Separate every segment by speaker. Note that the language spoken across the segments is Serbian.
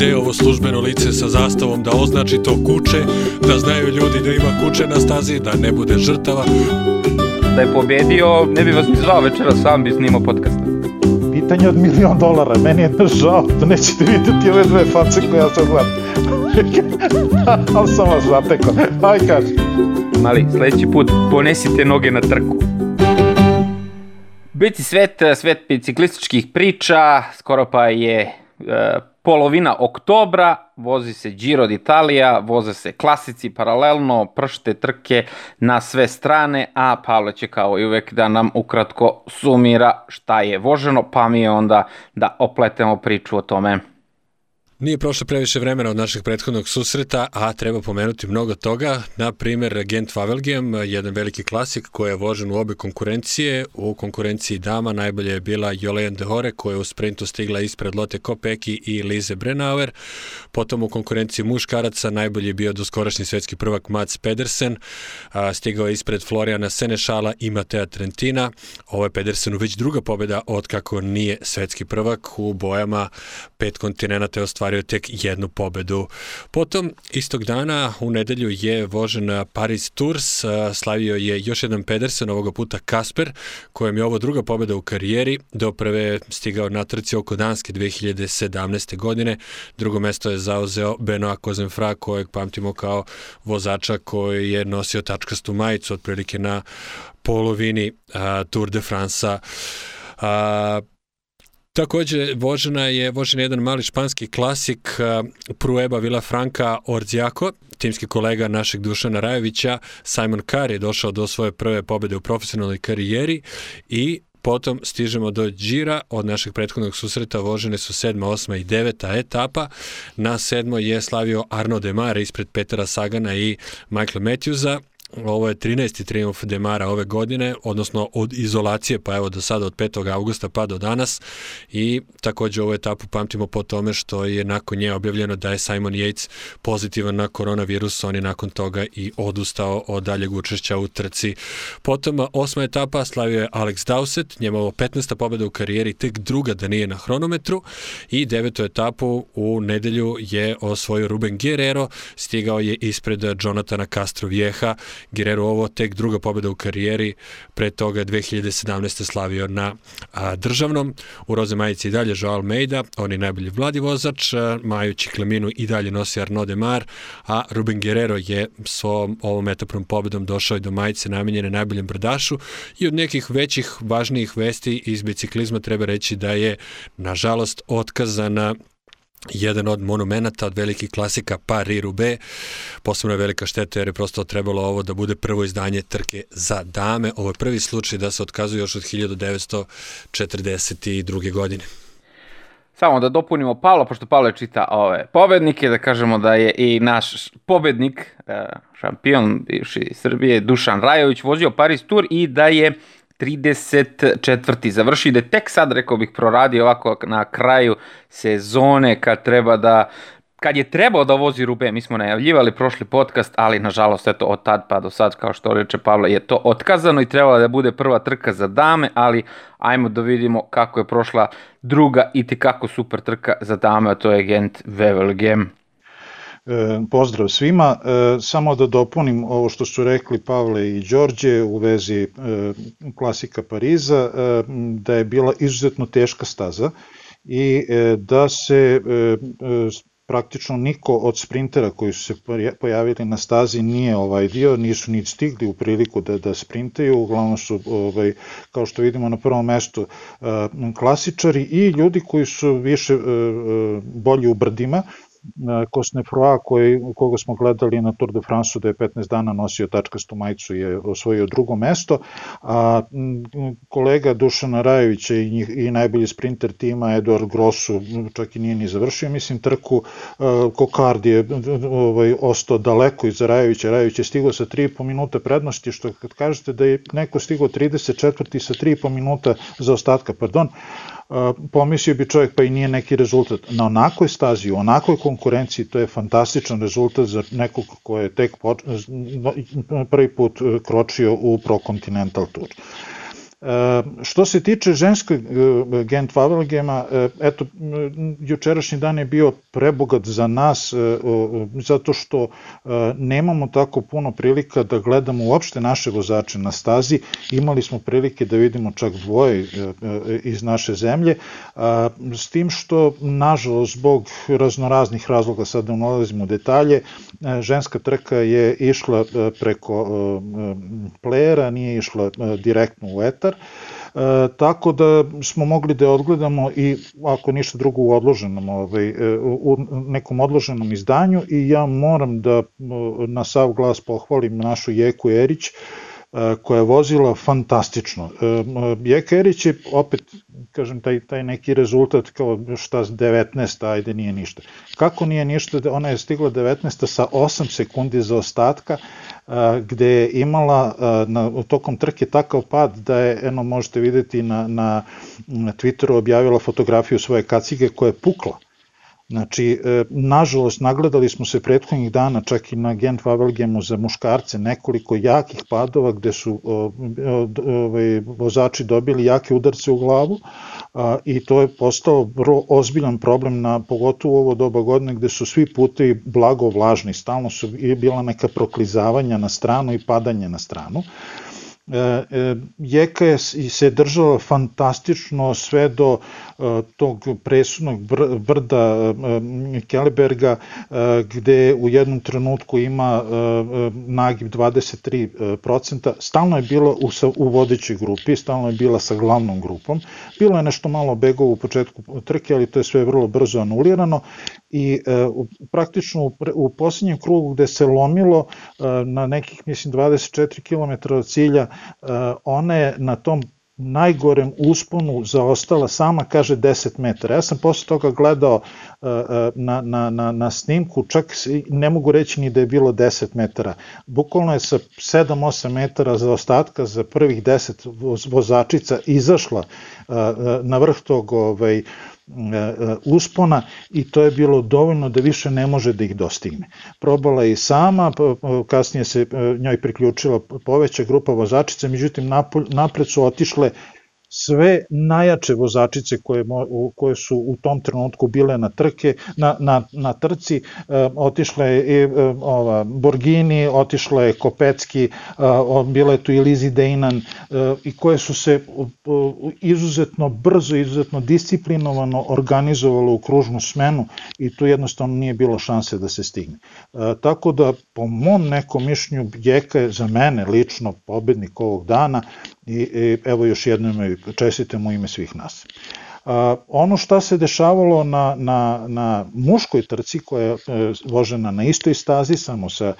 Speaker 1: gde je ovo službeno lice sa zastavom da označi to kuće, da znaju ljudi da ima kuće na stazi, da ne bude žrtava.
Speaker 2: Da je pobedio, ne bi vas ni zvao večera, sam bi snimao podcast.
Speaker 3: Pitanje od milion dolara, meni je žao da nećete vidjeti ove dve face koje ja sad gledam. Ali sam vas zatekao. Aj kaži.
Speaker 2: Mali, sledeći put ponesite noge na trku. Biti svet, svet biciklističkih priča, skoro pa je e, polovina oktobra, vozi se Giro d'Italia, voze se klasici paralelno, pršte trke na sve strane, a Pavle će kao i uvek da nam ukratko sumira šta je voženo, pa mi je onda da opletemo priču o tome.
Speaker 1: Nije prošlo previše vremena od našeg prethodnog susreta, a treba pomenuti mnogo toga. Na primer, Gent Favelgem, jedan veliki klasik koji je vožen u obe konkurencije. U konkurenciji dama najbolje je bila Jolene de Hore koja je u sprintu stigla ispred Lotte Kopeki i Lize Brenauer. Potom u konkurenciji muškaraca najbolji je bio doskorašnji svetski prvak Mats Pedersen. Stigao je ispred Florijana Senešala i Matea Trentina. Ovo je Pedersenu već druga pobjeda od kako nije svetski prvak u bojama pet kontinenta je ostvario tek jednu pobedu. Potom, istog dana, u nedelju je vožen Paris Tours, slavio je još jedan Pedersen, ovoga puta Kasper, kojem je ovo druga pobeda u karijeri, do prve stigao na trci oko Danske 2017. godine, drugo mesto je zauzeo Benoit Kozenfra, kojeg pamtimo kao vozača koji je nosio tačkastu majicu otprilike na polovini a, Tour de France-a. Takođe, vožena je, vožen je jedan mali španski klasik Prueba Vila Franca Orziako, timski kolega našeg Dušana Rajovića, Simon Carr je došao do svoje prve pobede u profesionalnoj karijeri i Potom stižemo do Đira, od našeg prethodnog susreta vožene su sedma, osma i deveta etapa. Na sedmo je slavio Arno Demar ispred Petera Sagana i Michael Matthewsa. Ovo je 13. triumf Demara ove godine, odnosno od izolacije, pa evo do sada od 5. augusta pa do danas i takođe ovu etapu pamtimo po tome što je nakon nje objavljeno da je Simon Yates pozitivan na koronavirus, on je nakon toga i odustao od daljeg učešća u trci. Potom osma etapa slavio je Alex Dowsett, njemavo 15. pobeda u karijeri, tek druga da nije na hronometru i devetu etapu u nedelju je osvojio Ruben Guerrero, stigao je ispred Jonathana Castro Vieja Guerrero ovo tek druga pobjeda u karijeri, pre toga 2017. slavio na a, državnom. U Roze Majici i dalje Joao Almeida, on je najbolji vladi vozač, Maju Čikleminu i dalje nosi Arnaud Demar, a Ruben Guerrero je s ovom, ovom etapnom pobedom došao i do majice namenjene najboljem brdašu i od nekih većih, važnijih vesti iz biciklizma treba reći da je, nažalost, otkazana jedan od monumenata, od velikih klasika Paris-Roubaix. Posebno je velika šteta jer je prosto trebalo ovo da bude prvo izdanje trke za dame. Ovo je prvi slučaj da se otkazuje još od 1942. godine.
Speaker 2: Samo da dopunimo Pavla, pošto Pavle čita ove pobednike, da kažemo da je i naš pobednik, e, šampion bivši Srbije, Dušan Rajović, vozio Paris Tour i da je 34. završi, da tek sad, rekao bih, proradi ovako na kraju sezone kad treba da kad je trebao da vozi Rube, mi smo najavljivali prošli podcast, ali nažalost eto od tad pa do sad, kao što reče Pavle, je to otkazano i trebala da bude prva trka za dame, ali ajmo da vidimo kako je prošla druga i kako super trka za dame, a to je Gent Wevelgem.
Speaker 3: E, pozdrav svima, e, samo da dopunim ovo što su rekli Pavle i Đorđe u vezi e, klasika Pariza, da je bila izuzetno teška staza i da se praktično niko od sprintera koji su se pojavili na stazi nije ovaj dio, nisu ni stigli u priliku da, da sprintaju, uglavnom su, ovaj, kao što vidimo na prvom mestu, klasičari i ljudi koji su više bolji u brdima, Cosnefroa koji, koga smo gledali na Tour de France da je 15 dana nosio tačkastu majicu je osvojio drugo mesto, a kolega Dušana Rajevića i, njih, i najbolji sprinter tima Eduard Grossu čak i nije ni završio, mislim trku Kokard je ovaj, ostao daleko iza Rajevića, Rajević je stigao sa 3,5 minuta prednosti, što kad kažete da je neko stigao 34. sa 3,5 minuta za ostatka, pardon, pomislio bi čovjek pa i nije neki rezultat. Na onakoj stazi, u onakoj konkurenciji, to je fantastičan rezultat za nekog ko je tek prvi put e, kročio u Pro Continental Tour. Što se tiče ženskog Gent Wavelgema, eto, jučerašnji dan je bio prebogat za nas, zato što nemamo tako puno prilika da gledamo uopšte naše vozače na stazi. Imali smo prilike da vidimo čak dvoje iz naše zemlje, s tim što, nažalost, zbog raznoraznih razloga, sad da nalazimo detalje, ženska trka je išla preko playera, nije išla direktno u etar, E, tako da smo mogli da odgledamo i ako ništa drugo u odloženom ovaj, e, u nekom odloženom izdanju i ja moram da na sav glas pohvalim našu Jeku Erić E, koja je vozila fantastično. E, Jeka Erić je opet, kažem, taj, taj neki rezultat kao šta 19, ajde nije ništa. Kako nije ništa, ona je stigla 19 sa 8 sekundi za ostatka, e, gde je imala na, tokom trke takav pad da je, eno možete videti na, na Twitteru objavila fotografiju svoje kacige koja je pukla Znači, e, nažalost, nagledali smo se prethodnih dana čak i na Gent Wavelgemu za muškarce nekoliko jakih padova gde su ovaj, vozači dobili jake udarce u glavu a, i to je postao vrlo ozbiljan problem na pogotovo ovo doba godine gde su svi putevi blago vlažni, stalno su bila neka proklizavanja na stranu i padanje na stranu. E, e, Jeka je se držala fantastično sve do e, tog presudnog brda Keleberga gde u jednom trenutku ima nagib 23%, stalno je bila u, vodećoj grupi, stalno je bila sa glavnom grupom, bilo je nešto malo begova u početku trke, ali to je sve vrlo brzo anulirano i praktično u, u posljednjem krugu gde se lomilo na nekih, mislim, 24 km od cilja, ona je na tom najgorem usponu zaostala sama, kaže 10 metara. Ja sam posle toga gledao eh, eh, na, na, na, na snimku, čak ne mogu reći ni da je bilo 10 metara. Bukvalno je sa 7-8 metara za ostatka za prvih 10 vozačica izašla na vrh tog ovaj, E, e, uspona i to je bilo dovoljno da više ne može da ih dostigne. Probala je i sama, kasnije se e, njoj priključila poveća grupa vozačica, međutim napred su otišle sve najjače vozačice koje, koje su u tom trenutku bile na trke, na, na, na trci, e, otišla je e, ova, Borgini, otišla je Kopecki, e, bila je tu i Lizi Dejnan e, i koje su se izuzetno brzo, izuzetno disciplinovano organizovalo u kružnu smenu i tu jednostavno nije bilo šanse da se stigne. E, tako da, po mom nekom mišljenju, Jeka je za mene lično pobednik ovog dana i, i evo još jednom čestitam u ime svih nas. A, ono šta se dešavalo na, na, na muškoj trci koja je e, vožena na istoj stazi, samo sa e,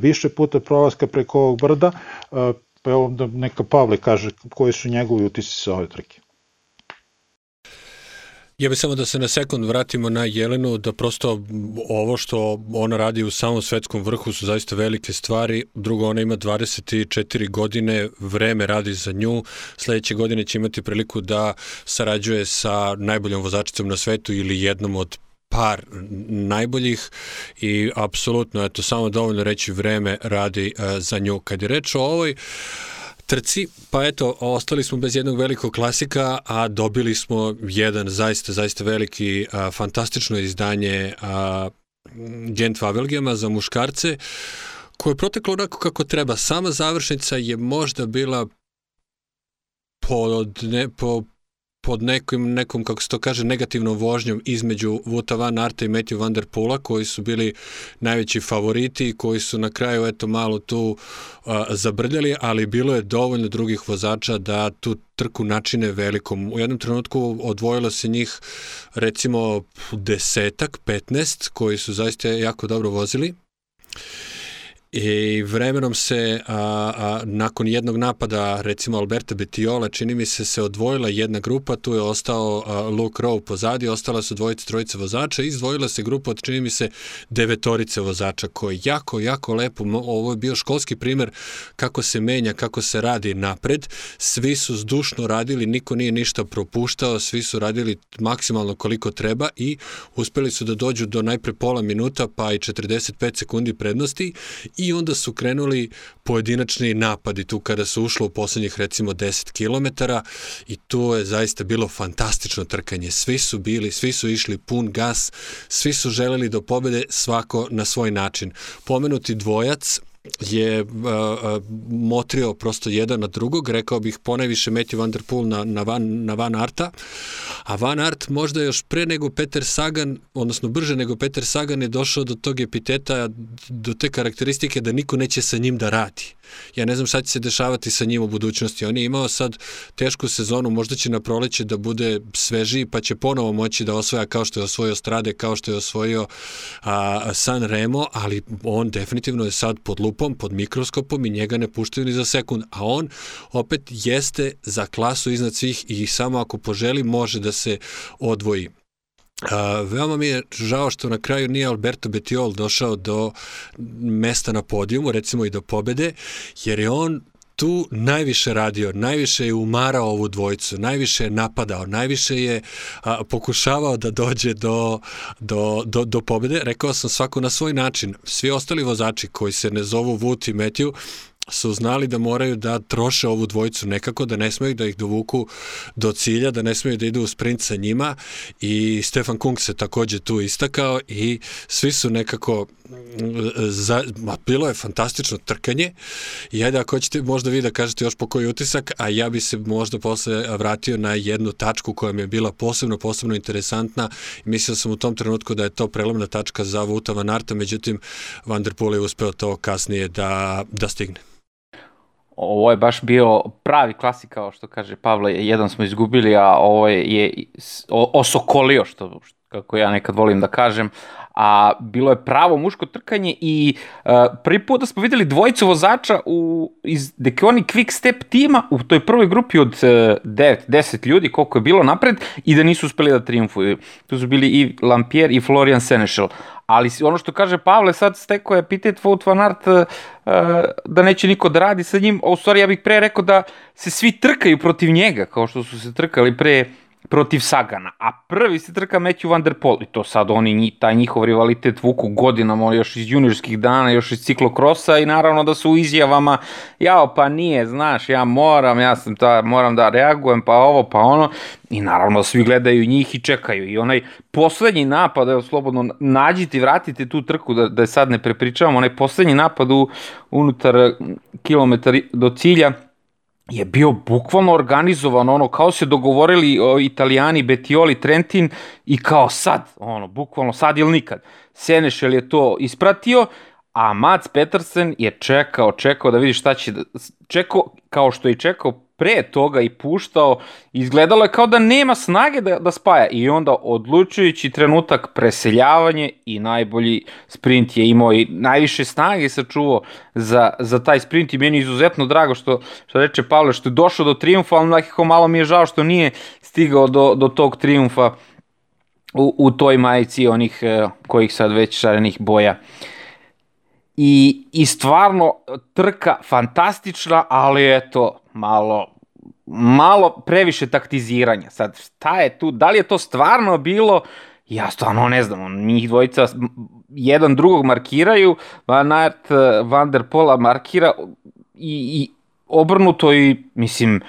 Speaker 3: više puta prolaska preko ovog brda, e, pa evo da neka Pavle kaže koji su njegovi utisci sa ove trke.
Speaker 1: Ja bih samo da se na sekund vratimo na Jelenu, da prosto ovo što ona radi u samom svetskom vrhu su zaista velike stvari. Drugo, ona ima 24 godine, vreme radi za nju. Sledeće godine će imati priliku da sarađuje sa najboljom vozačicom na svetu ili jednom od par najboljih i apsolutno, eto, samo dovoljno reći vreme radi uh, za nju. Kad je reč o ovoj uh, trci, pa eto, ostali smo bez jednog velikog klasika, a dobili smo jedan zaista, zaista veliki, a, fantastično izdanje a, Gent Wavelgema za muškarce, koje je proteklo onako kako treba. Sama završnica je možda bila po, ne, po pod nekom, nekom, kako se to kaže, negativnom vožnjom između Vuta Van Arta i Matthew Van Der Poola, koji su bili najveći favoriti, koji su na kraju eto malo tu uh, zabrljali, ali bilo je dovoljno drugih vozača da tu trku načine velikom. U jednom trenutku odvojilo se njih recimo desetak, 15, koji su zaista jako dobro vozili. I vremenom se, a, a, nakon jednog napada, recimo Alberta Betiola, čini mi se se odvojila jedna grupa, tu je ostao a, Luke Rowe pozadi, ostala su dvojice, trojice vozača i izdvojila se grupa od, čini mi se, devetorice vozača, koje jako, jako lepo, ovo je bio školski primer kako se menja, kako se radi napred, svi su zdušno radili, niko nije ništa propuštao, svi su radili maksimalno koliko treba i uspeli su da dođu do najpre pola minuta, pa i 45 sekundi prednosti i onda su krenuli pojedinačni napadi tu kada su ušlo u poslednjih recimo 10 km i to je zaista bilo fantastično trkanje. Svi su bili, svi su išli pun gas, svi su želeli do pobede svako na svoj način. Pomenuti dvojac, je uh, motrio prosto jedan na drugog, rekao bih ponajviše Matthew Van Der Poel na, na, Van, na Van Arta, a Van Art možda još pre nego Peter Sagan, odnosno brže nego Peter Sagan je došao do tog epiteta, do te karakteristike da niko neće sa njim da radi. Ja ne znam šta će se dešavati sa njim u budućnosti. On je imao sad tešku sezonu, možda će na proleće da bude svežiji, pa će ponovo moći da osvoja kao što je osvojio Strade, kao što je osvojio a, San Remo, ali on definitivno je sad pod lupom, pod mikroskopom i njega ne puštaju ni za sekund. A on opet jeste za klasu iznad svih i samo ako poželi može da se odvoji. A, veoma mi je žao što na kraju nije Alberto Betiol došao do mesta na podijumu, recimo i do pobede, jer je on tu najviše radio, najviše je umarao ovu dvojicu, najviše je napadao, najviše je a, pokušavao da dođe do, do, do, do pobede. Rekao sam svako na svoj način. Svi ostali vozači koji se ne zovu Vut i Matthew su znali da moraju da troše ovu dvojicu nekako, da ne smeju da ih dovuku do cilja, da ne smeju da idu u sprint sa njima i Stefan Kung se takođe tu istakao i svi su nekako za, ma, bilo je fantastično trkanje. I ajde ako hoćete možda vi da kažete još po koji utisak, a ja bi se možda posle vratio na jednu tačku koja mi je bila posebno, posebno interesantna. I mislio sam u tom trenutku da je to prelomna tačka za Vuta Van Arta, međutim Van der Poel je uspeo to kasnije da, da stigne
Speaker 2: ovo je baš bio pravi klasik, kao što kaže Pavle, jedan smo izgubili, a ovo je osokolio, što, kako ja nekad volim da kažem, a bilo je pravo muško trkanje i uh, prvi put da smo videli dvojicu vozača u, iz Dekoni Quick Step tima u toj prvoj grupi od uh, 9, 10 ljudi, koliko je bilo napred, i da nisu uspeli da triumfuju. Tu su bili i Lampier i Florian Senešel. Ali ono što kaže Pavle, sad steko je epitet Wout van Aert uh, da neće niko da radi sa njim, a u stvari ja bih pre rekao da se svi trkaju protiv njega, kao što su se trkali pre protiv Sagana, a prvi se trka Matthew Van Der Poel i to sad oni, taj njihov rivalitet vuku godinama još iz juniorskih dana, još iz ciklokrosa i naravno da su u izjavama jao pa nije, znaš, ja moram, ja sam ta, moram da reagujem, pa ovo, pa ono i naravno svi gledaju njih i čekaju i onaj poslednji napad, evo slobodno nađite i vratite tu trku da, da je sad ne prepričavamo, onaj poslednji napad u, unutar kilometar do cilja, je bio bukvalno organizovan, ono, kao se dogovorili o, italijani, Betioli, Trentin i kao sad, ono, bukvalno sad ili nikad. Senešel je to ispratio, a Mats Petersen je čekao, čekao da vidi šta će, da, čekao kao što je čekao pre toga i puštao, izgledalo je kao da nema snage da, da spaja i onda odlučujući trenutak preseljavanje i najbolji sprint je imao i najviše snage sačuvao za, za taj sprint i meni je izuzetno drago što, što reče Pavle što je došao do triumfa, ali nekako malo mi je žao što nije stigao do, do tog triumfa u, u toj majici onih eh, kojih sad već šarenih boja. I, I stvarno trka fantastična, ali eto, malo malo previše taktiziranja. Sad, šta je tu, da li je to stvarno bilo, ja stvarno ne znam, njih dvojica jedan drugog markiraju, Van Aert, Van der Pola markira i, i obrnuto i, mislim,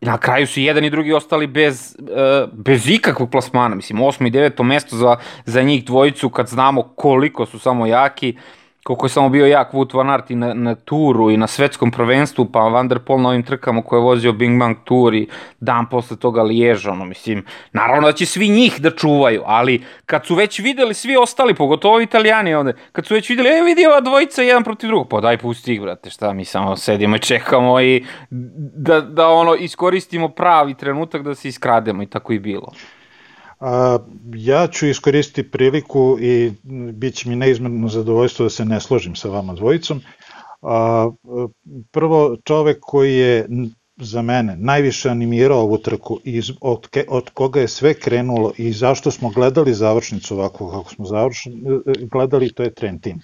Speaker 2: na kraju su jedan i drugi ostali bez, uh, bez ikakvog plasmana, mislim, osmo i deveto mesto za, za njih dvojicu kad znamo koliko su samo jaki, uh, koliko je samo bio jak Wout van Aert i na, na turu i na svetskom prvenstvu, pa Van der Poel na ovim trkama koje je vozio Bing Bang Tour i dan posle toga Liježa, ono, mislim, naravno da će svi njih da čuvaju, ali kad su već videli svi ostali, pogotovo italijani ovde, kad su već videli, e vidi ova dvojica jedan protiv drugog, pa daj pusti ih, brate, šta mi samo sedimo i čekamo i da, da ono, iskoristimo pravi trenutak da se iskrademo i tako i bilo.
Speaker 3: A, ja ću iskoristiti priliku i bit će mi neizmjerno zadovoljstvo da se ne složim sa vama dvojicom. A, prvo, čovek koji je za mene najviše animirao ovu trku i od, od koga je sve krenulo i zašto smo gledali završnicu ovako kako smo završni, gledali, to je Trentin.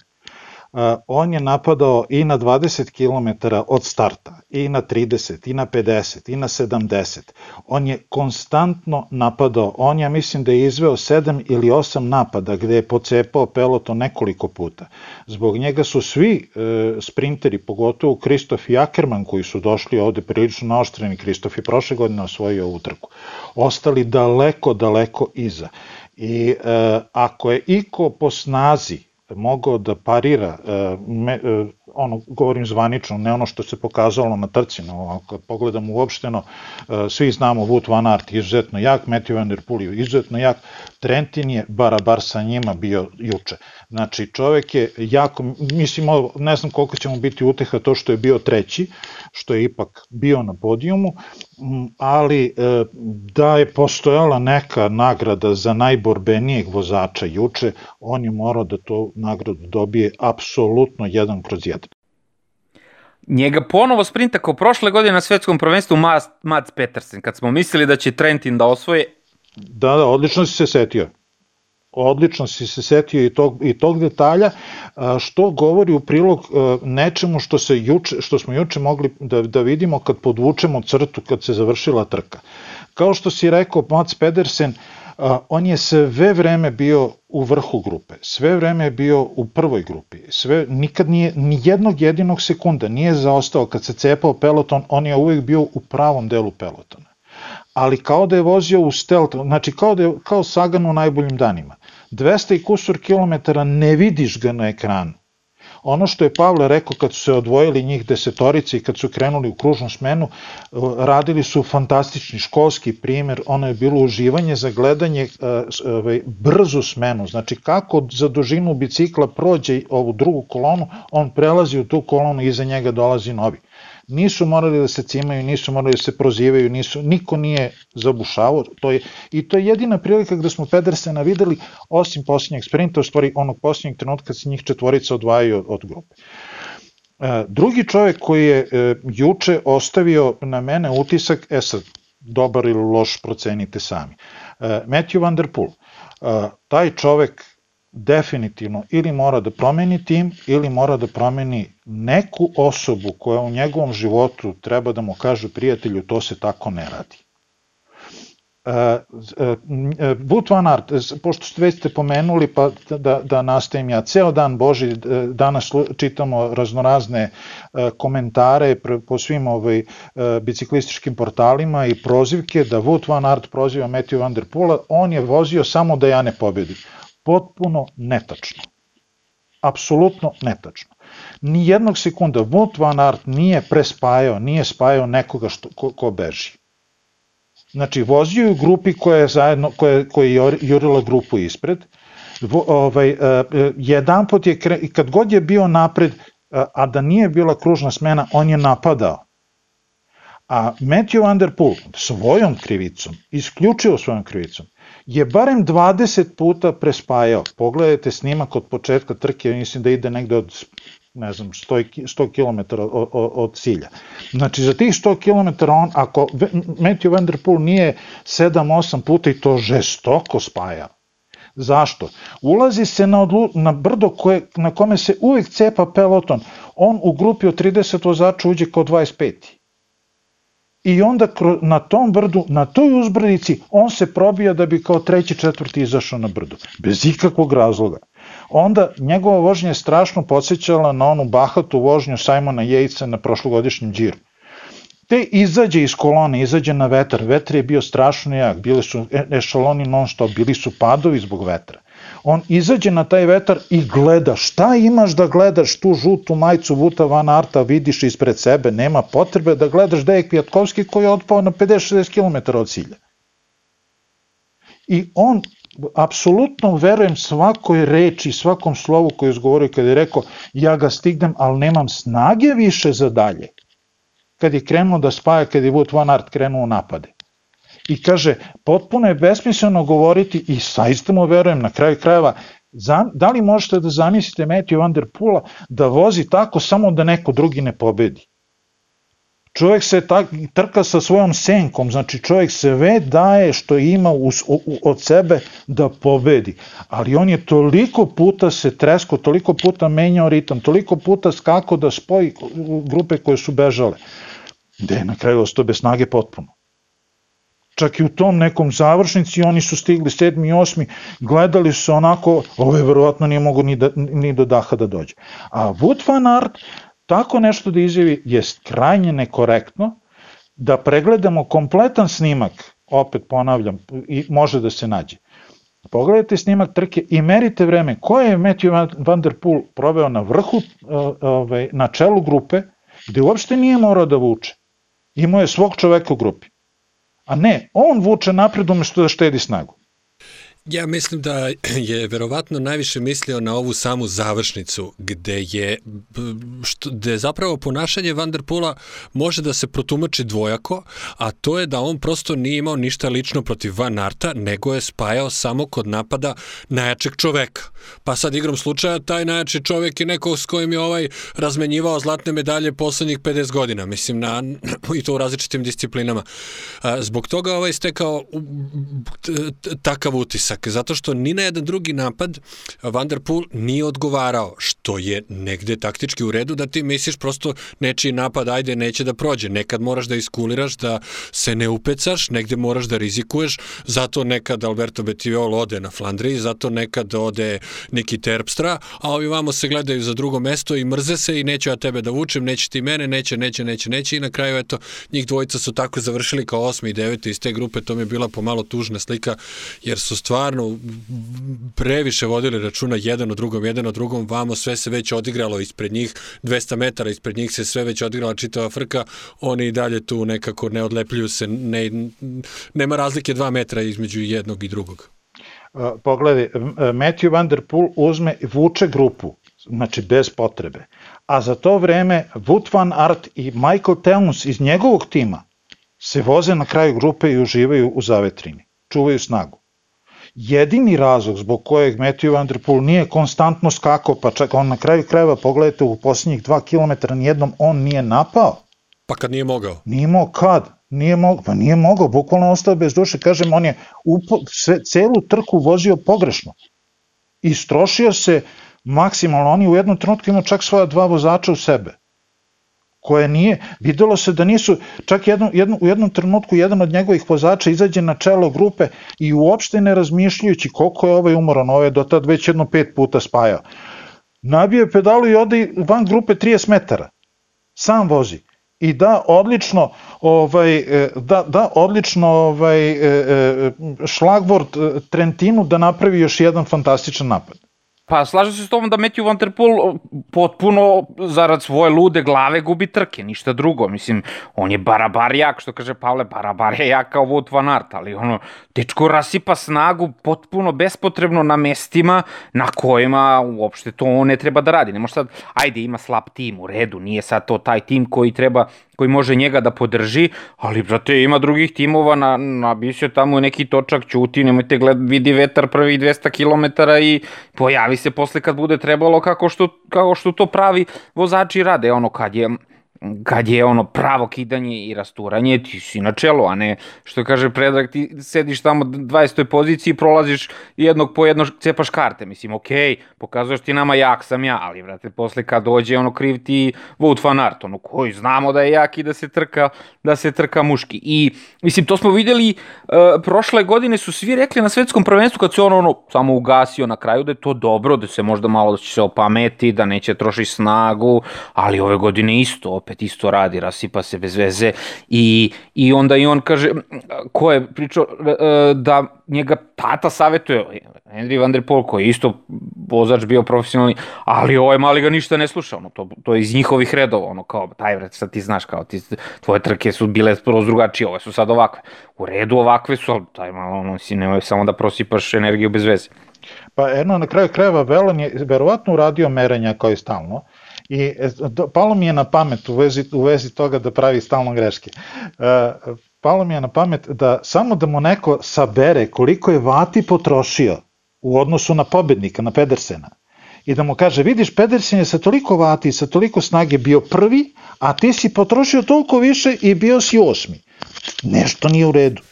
Speaker 3: On je napadao i na 20 km od starta, i na 30, i na 50, i na 70. On je konstantno napadao. On ja mislim da je izveo 7 ili 8 napada gde je pocepao peloton nekoliko puta. Zbog njega su svi e, sprinteri, pogotovo Kristof i Ackerman koji su došli ovde prilično naoštreni, Kristof je prošle godine osvojio ovu trku, ostali daleko, daleko iza. I e, ako je iko po snazi mogao da parira, e, e, ono, govorim zvanično, ne ono što se pokazalo na trci, no, kad pogledamo uopšteno, svi znamo Wout van Aert izuzetno jak, Matthew Van Der Poel je izuzetno jak, Trentin je barabar sa njima bio juče. Znači, čovek je jako, mislim, ne znam koliko će mu biti uteha to što je bio treći, što je ipak bio na podijumu, ali e, da je postojala neka nagrada za najborbenijeg vozača juče, on je morao da to nagradu dobije apsolutno jedan kroz jedan.
Speaker 2: Njega ponovo sprinta kao prošle godine na svetskom prvenstvu Mats Petersen, kad smo mislili da će Trentin da osvoje.
Speaker 3: Da, da, odlično si se setio odlično si se setio i tog, i tog detalja, što govori u prilog nečemu što, se juče, što smo juče mogli da, da vidimo kad podvučemo crtu kad se završila trka. Kao što si rekao Mats Pedersen, on je sve vreme bio u vrhu grupe, sve vreme je bio u prvoj grupi, sve, nikad nije, ni jednog jedinog sekunda nije zaostao kad se cepao peloton, on je uvek bio u pravom delu pelotona ali kao da je vozio u stealth, znači kao da je kao Sagan u najboljim danima. 200 i kusur kilometara ne vidiš ga na ekranu. Ono što je Pavle rekao kad su se odvojili njih desetorice i kad su krenuli u kružnu smenu, radili su fantastični školski primer, ono je bilo uživanje za gledanje e, ovaj, brzu smenu, znači kako za dužinu bicikla prođe ovu drugu kolonu, on prelazi u tu kolonu i iza njega dolazi novi nisu morali da se cimaju, nisu morali da se prozivaju, nisu, niko nije zabušavao, to je, i to je jedina prilika gde smo Pedersena videli, osim posljednjeg sprinta, u stvari onog posljednjeg trenutka se njih četvorica odvajaju od, od grupe. E, drugi čovjek koji je e, juče ostavio na mene utisak, e sad, dobar ili loš procenite sami. E, Matthew Van Der Poel, taj čovek definitivno ili mora da promeni tim ili mora da promeni neku osobu koja u njegovom životu treba da mu kaže prijatelju to se tako ne radi. But van Art, pošto ste već ste pomenuli, pa da, da nastavim ja, ceo dan Boži, e, danas čitamo raznorazne e, komentare po svim ovaj, e, biciklističkim portalima i prozivke da Wout van Art proziva Matthew van der Poola, on je vozio samo da ja ne pobedim potpuno netačno. Apsolutno netačno. Ni jednog sekunda Wout van Aert nije prespajao, nije spajao nekoga što, ko, ko beži. Znači, vozio je u grupi koja je, zajedno, koja, koja je jurila grupu ispred, Vo, ovaj, e, e, jedan pot je, kad god je bio napred, e, a da nije bila kružna smena, on je napadao. A Matthew Van Der Poel, svojom krivicom, isključivo svojom krivicom, je barem 20 puta prespajao. Pogledajte snimak od početka trke, mislim da ide negde od ne znam, 100, 100 km od, od, cilja. Znači, za tih 100 km on, ako Matthew Van Der Poel nije 7-8 puta i to žestoko spajao. Zašto? Ulazi se na, odlu, na brdo koje, na kome se uvek cepa peloton. On u grupi od 30 vozača uđe kao 25 i onda na tom brdu, na toj uzbrdici, on se probija da bi kao treći, četvrti izašao na brdu. Bez ikakvog razloga. Onda njegova vožnja je strašno podsjećala na onu bahatu vožnju Simona Jejca na prošlogodišnjem džiru. Te izađe iz kolone, izađe na vetar, vetar je bio strašno jak, bili su ešaloni non stop, bili su padovi zbog vetra on izađe na taj vetar i gleda šta imaš da gledaš tu žutu majicu Vuta Van Arta vidiš ispred sebe, nema potrebe da gledaš da je Kvjatkovski koji je otpao na 50-60 km od cilja. I on, apsolutno verujem svakoj reči, svakom slovu koji je izgovorio kada je rekao ja ga stignem, ali nemam snage više za dalje. Kad je krenuo da spaja, kad je Wout Van Aert krenuo napade i kaže, potpuno je besmisleno govoriti i saista mu verujem na kraju krajeva, da li možete da zamislite Matthew Van Der Poola da vozi tako samo da neko drugi ne pobedi? čovjek se tak, trka sa svojom senkom, znači čovjek sve daje što ima uz, u, od sebe da pobedi, ali on je toliko puta se tresko, toliko puta menjao ritam, toliko puta skako da spoji grupe koje su bežale, gde je na kraju ostao bez snage potpuno. Čak i u tom nekom završnici oni su stigli sedmi i osmi, gledali su onako, ovo je verovatno nije mogu ni, da, ni do daha da dođe. A Wood van Aert tako nešto da izjavi je krajnje nekorektno, da pregledamo kompletan snimak, opet ponavljam, i može da se nađe. Pogledajte snimak trke i merite vreme koje je Matthew Van Der Poel proveo na vrhu, ovaj, na čelu grupe, gde uopšte nije morao da vuče. Imao je svog čoveka u grupi. A ne, on vuče napred umesto da štedi snagu.
Speaker 1: Ja mislim da je verovatno najviše mislio na ovu samu završnicu gde je, što, gde zapravo ponašanje Vanderpula može da se protumači dvojako, a to je da on prosto nije imao ništa lično protiv Van Arta, nego je spajao samo kod napada najjačeg čoveka. Pa sad igrom slučaja taj najjači čovek je neko s kojim je ovaj razmenjivao zlatne medalje poslednjih 50 godina, mislim, na, i to u različitim disciplinama. Zbog toga ovaj stekao takav utisak utisak, zato što ni na jedan drugi napad Van der Poel nije odgovarao, što je negde taktički u redu da ti misliš prosto nečiji napad, ajde, neće da prođe. Nekad moraš da iskuliraš, da se ne upecaš, negde moraš da rizikuješ, zato nekad Alberto Betiol ode na Flandriji, zato nekad ode Niki Terpstra, a ovi vamo se gledaju za drugo mesto i mrze se i neću ja tebe da vučem, neće ti mene, neće, neće, neće, neće. I na kraju eto, njih dvojica su tako završili kao osmi i deveti iz te grupe, to mi je bila pomalo tužna slika, jer su stvar stvarno previše vodili računa jedan o drugom, jedan o drugom, vamo sve se već odigralo ispred njih, 200 metara ispred njih se sve već odigrala čitava frka, oni i dalje tu nekako ne odlepljuju se, ne, nema razlike dva metra između jednog i drugog.
Speaker 3: Pogledaj, Matthew Van Der Poel uzme, vuče grupu, znači bez potrebe, a za to vreme Wout van Aert i Michael Teuns iz njegovog tima se voze na kraju grupe i uživaju u zavetrini, čuvaju snagu jedini razlog zbog kojeg Matthew Van Der Poel nije konstantno skakao, pa čak on na kraju krajeva, pogledajte, u posljednjih dva kilometra nijednom on nije napao.
Speaker 1: Pa kad nije mogao?
Speaker 3: Nije imao kad? Nije mogao, pa nije mogao, bukvalno ostao bez duše, kažem, on je upo, sve, celu trku vozio pogrešno. Istrošio se maksimalno, on je u jednom trenutku imao čak svoja dva vozača u sebe koje nije, videlo se da nisu, čak jedno, jedno, u jednom trenutku jedan od njegovih vozača izađe na čelo grupe i uopšte ne razmišljajući koliko je ovaj umoran, ovaj je do tad već jedno pet puta spajao. Nabije pedalu i ode van grupe 30 metara. Sam vozi i da odlično ovaj e, da da odlično ovaj e, e, šlagvort Trentinu da napravi još jedan fantastičan napad.
Speaker 2: Pa slažem se s tom da Matthew Van Der Poel potpuno zarad svoje lude glave gubi trke, ništa drugo. Mislim, on je barabar jak, što kaže Pavle, barabar je jak kao Wout Van Aert, ali ono, dečko rasipa snagu potpuno bespotrebno na mestima na kojima uopšte to ne treba da radi. Ne može sad, ajde, ima slab tim, u redu, nije sad to taj tim koji treba koji može njega da podrži, ali brate ima drugih timova na, na bisio tamo neki točak ćuti, nemojte gled, vidi vetar prvih 200 km i pojavi se posle kad bude trebalo kako što, kako što to pravi vozači rade, ono kad je kad je ono pravo kidanje i rasturanje, ti si na čelu, a ne što kaže Predrag, ti sediš tamo 20. poziciji i prolaziš jednog po jednog cepaš karte, mislim, okej, okay, pokazuješ ti nama jak sam ja, ali vrate, posle kad dođe ono kriv ti Wout van Aert, ono koji znamo da je jak i da se trka, da se trka muški. I, mislim, to smo videli, uh, prošle godine su svi rekli na svetskom prvenstvu kad se on ono samo ugasio na kraju da je to dobro, da se možda malo da će se opameti, da neće troši snagu, ali ove godine isto, opet isto radi, rasipa se bez veze i, i onda i on kaže, ko je pričao e, da njega tata savetuje, Henry Van Der Poel koji je isto vozač bio profesionalni, ali ovaj mali ga ništa ne sluša, ono, to, to je iz njihovih redova, ono kao, taj vrat, sad ti znaš, kao, ti, tvoje trke su bile skroz drugačije, ove su sad ovakve. U redu ovakve su, ali taj malo, ono, si nemoj samo da prosipaš energiju bez veze.
Speaker 3: Pa jedno, na kraju krajeva Velon je verovatno uradio merenja kao i stalno, I e, palo mi je na pamet u vezi, u vezi toga da pravi stalno greške. E, palo mi je na pamet da samo da mu neko sabere koliko je vati potrošio u odnosu na pobednika, na Pedersena, i da mu kaže, vidiš, Pedersen je sa toliko vati, sa toliko snage bio prvi, a ti si potrošio toliko više i bio si osmi. Nešto nije u redu.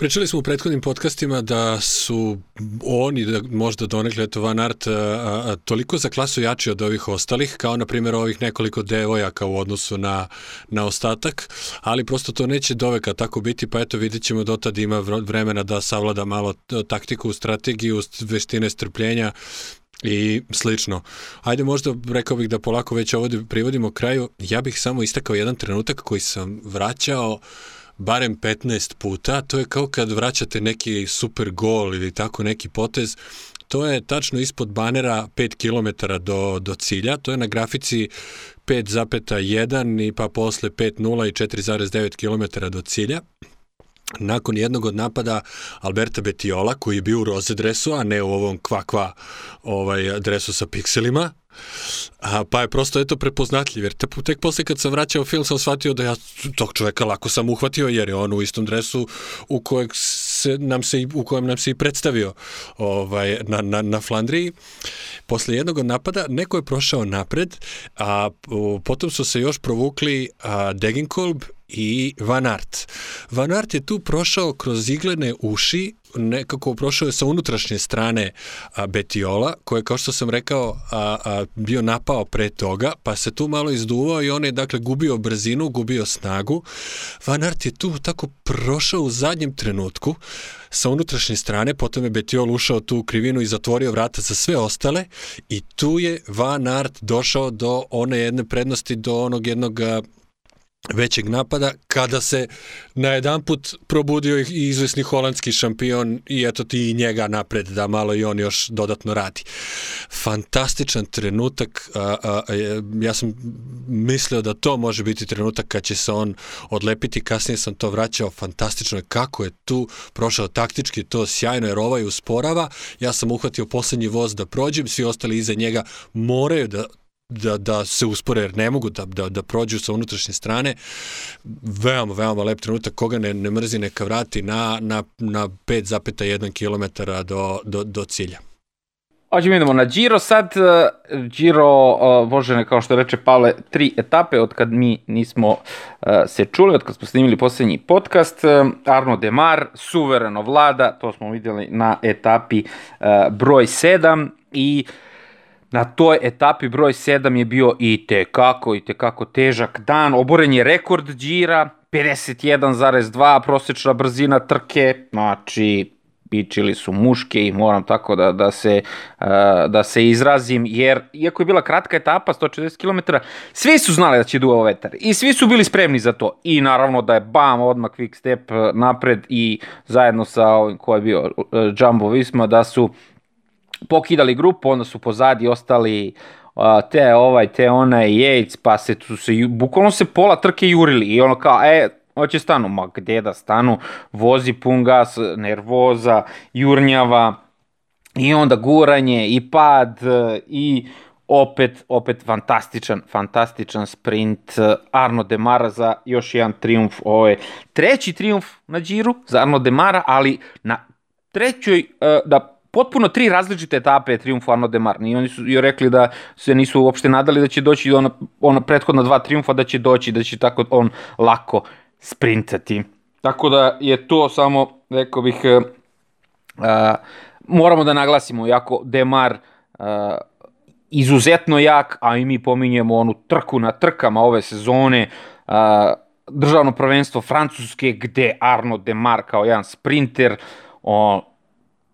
Speaker 1: Pričali smo u prethodnim podcastima da su oni, da možda donekle, eto Van Art, a, a, toliko za klasu jači od ovih ostalih, kao na primjer ovih nekoliko devojaka u odnosu na, na ostatak, ali prosto to neće doveka tako biti, pa eto vidit ćemo dotad ima vremena da savlada malo taktiku, strategiju, veštine strpljenja, i slično. Ajde možda rekao bih da polako već ovo privodimo kraju. Ja bih samo istakao jedan trenutak koji sam vraćao uh, barem 15 puta, to je kao kad vraćate neki super gol ili tako neki potez, to je tačno ispod banera 5 km do, do cilja, to je na grafici 5,1 i pa posle 5,0 i 4,9 km do cilja. Nakon jednog od napada Alberta Betiola, koji je bio u roze dresu, a ne u ovom kva-kva ovaj, dresu sa pikselima, A, pa je prosto eto prepoznatljiv, jer te, tek posle kad sam vraćao film sam shvatio da ja tog čoveka lako sam uhvatio, jer je on u istom dresu u, kojeg se, nam se, u kojem nam se i predstavio ovaj, na, na, na Flandriji. Posle jednog napada neko je prošao napred, a potom su se još provukli a, Degenkolb i Van Art. Van Art je tu prošao kroz iglene uši, nekako prošao je sa unutrašnje strane a, Betiola, koje kao što sam rekao a, a, bio napao pre toga, pa se tu malo izduvao i on je dakle gubio brzinu, gubio snagu. Van Art je tu tako prošao u zadnjem trenutku sa unutrašnje strane, potom je Betiol ušao tu u krivinu i zatvorio vrata za sve ostale i tu je Van Art došao do one jedne prednosti, do onog jednog većeg napada, kada se na jedan put probudio i izvesni holandski šampion i eto ti i njega napred da malo i on još dodatno radi. Fantastičan trenutak, a, a, ja sam mislio da to može biti trenutak kad će se on odlepiti, kasnije sam to vraćao, fantastično je kako je tu prošao taktički, to sjajno jer ovaj usporava, ja sam uhvatio poslednji voz da prođem, svi ostali iza njega moraju da da, da se uspore jer ne mogu da, da, da prođu sa unutrašnje strane. Veoma, veoma lep trenutak. Koga ne, ne mrzi neka vrati na, na, na 5,1 km do, do, do cilja.
Speaker 2: Hoćemo idemo na Giro sad. Giro, vožene, kao što reče Pavle, tri etape od kad mi nismo se čuli, od kad smo snimili poslednji podcast. Arno Demar, suvereno vlada, to smo videli na etapi broj 7 i uh, Na toj etapi broj 7 je bio i tekako, i tekako težak dan. Oboren je rekord džira, 51,2 prosječna brzina trke, znači pičili su muške i moram tako da, da, se, da se izrazim, jer iako je bila kratka etapa, 140 km, svi su znali da će duo vetar i svi su bili spremni za to. I naravno da je bam, odmah quick step napred i zajedno sa ovim ko je bio Jumbo Visma, da su pokidali grupu, onda su pozadi ostali te ovaj, te onaj Yates, pa se tu se, bukvalno se pola trke jurili i ono kao, e, hoće stanu, ma gde da stanu, vozi pun gas, nervoza, jurnjava, i onda guranje, i pad, i opet, opet fantastičan, fantastičan sprint Arno Demara za još jedan triumf, ovo je treći triumf na džiru za Arno Demara, ali na trećoj, da potpuno tri različite etape triumfa Arno Demar. I oni su i rekli da se nisu uopšte nadali da će doći ona, ona prethodna dva triumfa, da će doći, da će tako on lako sprintati. Tako da je to samo, rekao bih, uh, moramo da naglasimo, jako Demar uh, izuzetno jak, a i mi pominjemo onu trku na trkama ove sezone, uh, državno prvenstvo Francuske, gde Arno Demar kao jedan sprinter, on,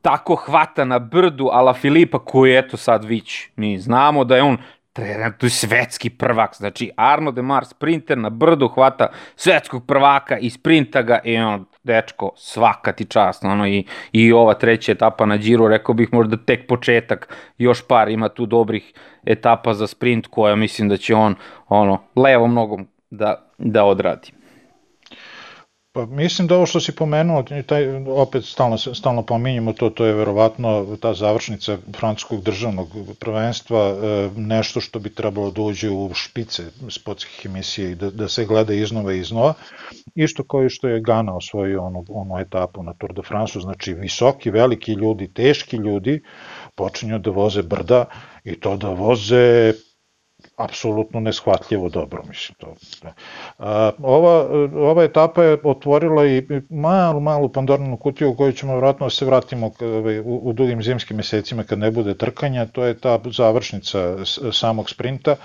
Speaker 2: tako hvata na brdu ala Filipa koji eto sad vić. Mi znamo da je on trenutno svetski prvak, znači Arno Demar sprinter na brdu hvata svetskog prvaka i sprinta ga i on dečko, svaka ti čast, ono, i, i ova treća etapa na Giro, rekao bih možda tek početak, još par ima tu dobrih etapa za sprint koja mislim da će on, ono, levom nogom da, da odradi.
Speaker 3: Pa mislim da ovo što si pomenuo, taj, opet stalno, stalno pominjamo to, to je verovatno ta završnica francuskog državnog prvenstva, e, nešto što bi trebalo da uđe u špice sportskih emisija i da, da se gleda iznova i iznova. Isto kao i što je Gana osvojio onu, onu etapu na Tour de France, znači visoki, veliki ljudi, teški ljudi počinju da voze brda i to da voze apsolutno neshvatljivo dobro, mislim to. A, ova, ova etapa je otvorila i malu, malu pandornu kutiju u koju ćemo vratno da se vratimo ovaj, u, u dugim zimskim mesecima kad ne bude trkanja, to je ta završnica samog sprinta,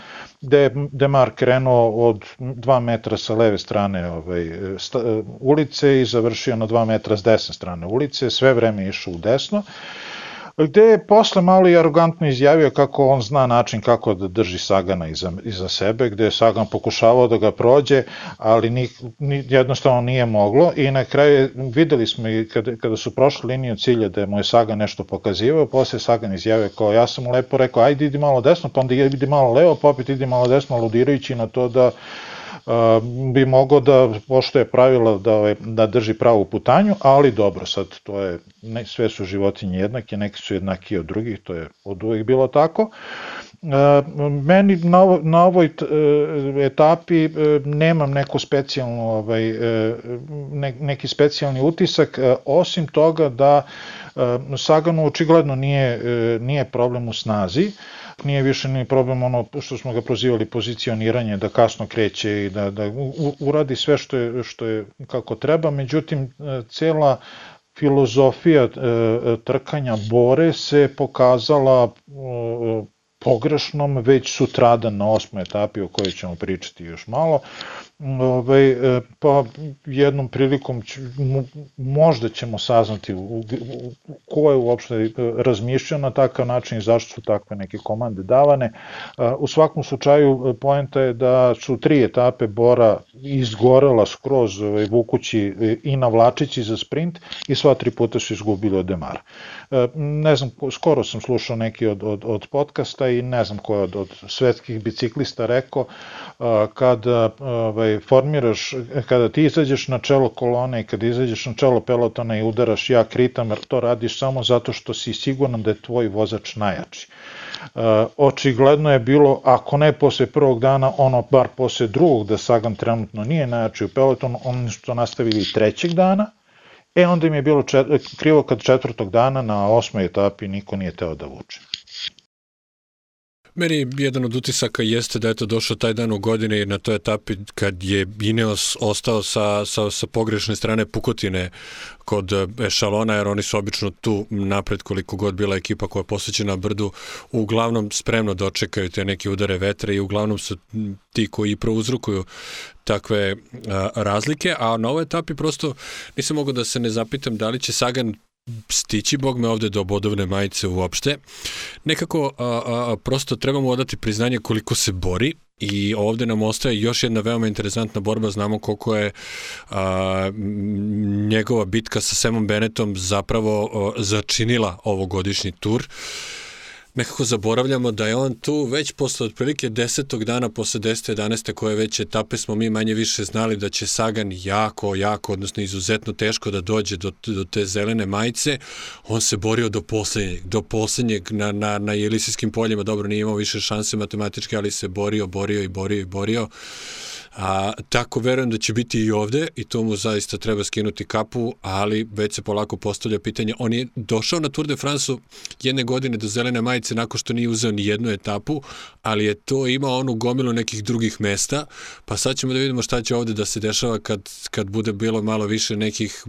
Speaker 3: gde je Demar krenuo od 2 metra sa leve strane ovaj, sta, ulice i završio na 2 metra s desne strane ulice, sve vreme išao u desno gde je posle malo i arogantno izjavio kako on zna način kako da drži Sagana iza, iza sebe, gde je Sagan pokušavao da ga prođe, ali ni, ni, jednostavno nije moglo. I na kraju videli smo i kada, kada su prošli liniju cilja da mu je Sagan nešto pokazivao, posle Sagan izjavio kao ja sam mu lepo rekao ajde idi malo desno, pa onda idi malo levo, pa opet idi malo desno, aludirajući na to da bi mogao da poštoje pravila da, ovaj, da drži pravu putanju, ali dobro, sad to je, ne, sve su životinje jednake, neki su jednaki od drugih, to je od uvek bilo tako. Meni na, ovo, na ovoj e, etapi e, nemam neko specijalno, ovaj, e, ne, neki specijalni utisak, osim toga da Saganu očigledno nije, nije problem u snazi, nije više ni problem ono što smo ga prozivali pozicioniranje, da kasno kreće i da, da uradi sve što je, što je kako treba, međutim e, cela filozofija e, trkanja Bore se pokazala e, pogrešnom već sutradan na osmoj etapi o kojoj ćemo pričati još malo. Ove, ovaj, pa jednom prilikom ću, možda ćemo saznati u, u, ko je uopšte e, razmišljao na takav način i zašto su takve neke komande davane. U svakom slučaju e, poenta je da su tri etape Bora izgorela skroz ovaj, vukući e, i navlačići za sprint i sva tri puta su izgubili od Demara. Ne znam, skoro sam slušao neki od, od, od podcasta i ne znam ko je od, od svetskih biciklista rekao kada ovaj, formiraš, kada ti izađeš na čelo kolone i kada izađeš na čelo pelotona i udaraš jak ritam, to radiš samo zato što si siguran da je tvoj vozač najjači. očigledno je bilo, ako ne posle prvog dana, ono bar posle drugog da Sagan trenutno nije najjači u pelotonu, oni su nastavili trećeg dana, E onda im je bilo čet, krivo kad četvrtog dana na osmoj etapi niko nije teo da vuče.
Speaker 1: Meni jedan od utisaka jeste da je to došao taj dan u godine i na toj etapi kad je Ineos ostao sa, sa, sa pogrešne strane Pukotine kod ešalona, jer oni su obično tu napred koliko god bila ekipa koja je posvećena brdu, uglavnom spremno dočekaju te neke udare vetra i uglavnom su ti koji prouzrukuju takve a, razlike, a na ovoj etapi prosto nisam mogao da se ne zapitam da li će Sagan stići Bog me ovde do bodovne majice uopšte. Nekako a, a, prosto trebamo odati priznanje koliko se bori i ovde nam ostaje još jedna veoma interesantna borba, znamo koliko je a, njegova bitka sa Semom Benetom zapravo a, začinila ovogodišnji tur. Nekako zaboravljamo da je on tu već posle otprilike desetog dana, posle 10. 11. koje već etape smo mi manje više znali da će Sagan jako, jako, odnosno izuzetno teško da dođe do, do te zelene majice. On se borio do poslednjeg, do poslednjeg na, na, na jelisijskim poljima. Dobro, nije imao više šanse matematičke, ali se borio, borio i borio i borio. A, tako verujem da će biti i ovde i to mu zaista treba skinuti kapu, ali već se polako postavlja pitanje. On je došao na Tour de France jedne godine do zelene majice nakon što nije uzeo ni jednu etapu, ali je to imao onu gomilu nekih drugih mesta, pa sad ćemo da vidimo šta će ovde da se dešava kad, kad bude bilo malo više nekih